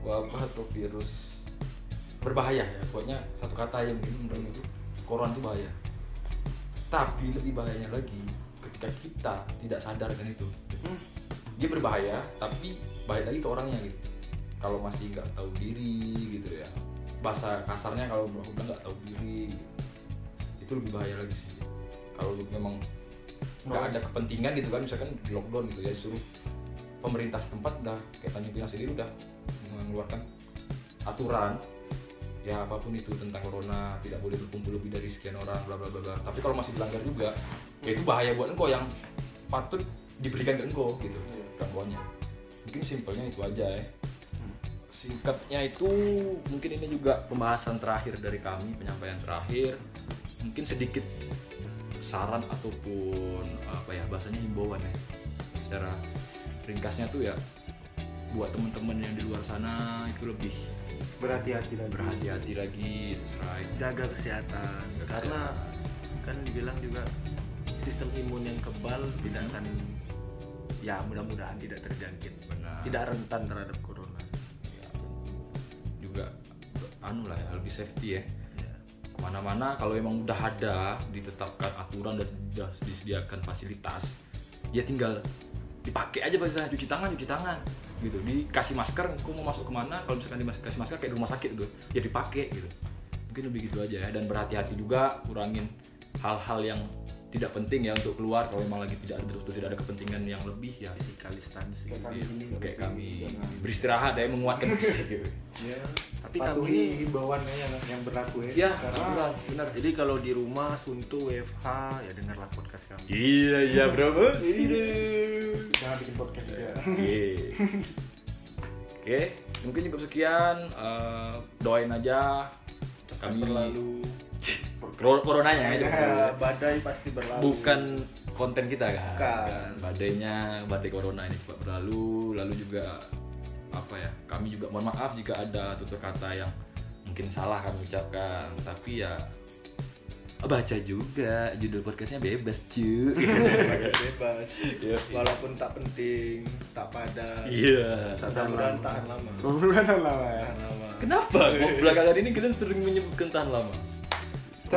Wabah atau virus berbahaya ya. Pokoknya satu kata yang mungkin itu corona itu bahaya. Tapi lebih bahayanya lagi ketika kita tidak sadar kan itu. Dia berbahaya tapi bahaya lagi ke orangnya gitu. Kalau masih nggak tahu diri gitu ya. Bahasa kasarnya kalau aku bilang nggak tahu diri gitu. itu lebih bahaya lagi sih. Kalau memang nggak ada kepentingan gitu kan misalkan di lockdown gitu ya suruh pemerintah setempat udah kayak Tanjung Pinang sendiri udah mengeluarkan aturan ya apa pun itu tentang corona tidak boleh berkumpul lebih dari sekian orang bla bla bla bla. Tapi kalau masih dilanggar juga ya itu bahaya buat engkau yang patut diberikan ke engkau gitu gangguannya mungkin simpelnya itu aja ya. Singkatnya itu mungkin ini juga pembahasan terakhir dari kami penyampaian terakhir. Mungkin sedikit saran ataupun apa ya bahasanya himbauan ya. Secara ringkasnya tuh ya buat teman-teman yang di luar sana itu lebih berhati-hati lagi. berhati-hati lagi itu. jaga kesehatan. Karena kan dibilang juga sistem imun yang kebal tidak akan ya mudah-mudahan tidak terjangkit. Benar. tidak rentan terhadap corona. Juga anu lah ya lebih safety ya Ke mana-mana kalau emang udah ada ditetapkan aturan dan sudah disediakan fasilitas ya tinggal dipakai aja fasilitasnya cuci tangan cuci tangan gitu. Dikasih masker aku mau masuk ke mana? Kalau misalkan dikasih masker kayak di rumah sakit gitu ya dipakai gitu. Mungkin lebih gitu aja ya. Dan berhati-hati juga kurangin hal-hal yang tidak penting ya untuk keluar kalau memang lagi tidak ada betul tidak ada kepentingan yang lebih ya physical distancing Kayak kami gitu. ini, kayak kami jangan. beristirahat ya menguatkan fisik gitu ya tapi kami himbauannya yang yang berlaku ya ya karena benar benar jadi kalau di rumah suntuk WFH ya dengarlah podcast kami Iya iya bro bos. jangan bikin podcast juga Oke. Oke, mungkin cukup sekian. Eh, doain aja kami berlalu coronanya ya. ya, badai pasti berlalu Bukan konten kita kan. Bukan. Badainya badai corona ini cepat berlalu. Lalu juga apa ya? Kami juga mohon maaf jika ada tutur kata yang mungkin salah kami ucapkan. Tapi ya baca juga judul podcastnya bebas cu bebas Iya. walaupun tak penting tak padat iya mudah-mudahan tahan lama Mudah-mudahan lama ya tahan lama Kenapa? Kok belakangan ini kalian sering menyebutkan tahan lama?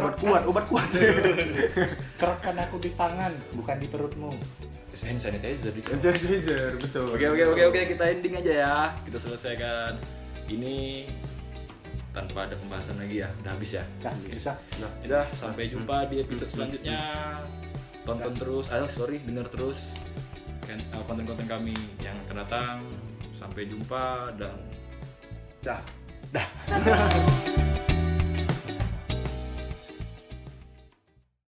Obat kuat obat kuat kerekkan aku di tangan bukan di perutmu Hand sanitizer di Sanitizer, betul. Oke oke oke oke kita ending aja ya. Kita selesaikan ini tanpa ada pembahasan lagi ya. Udah habis ya. nah bisa Udah sampai jumpa di episode selanjutnya. Tonton terus, ayo sorry dengar terus kan, eh, konten-konten kami yang akan datang. Sampai jumpa dan dah dah.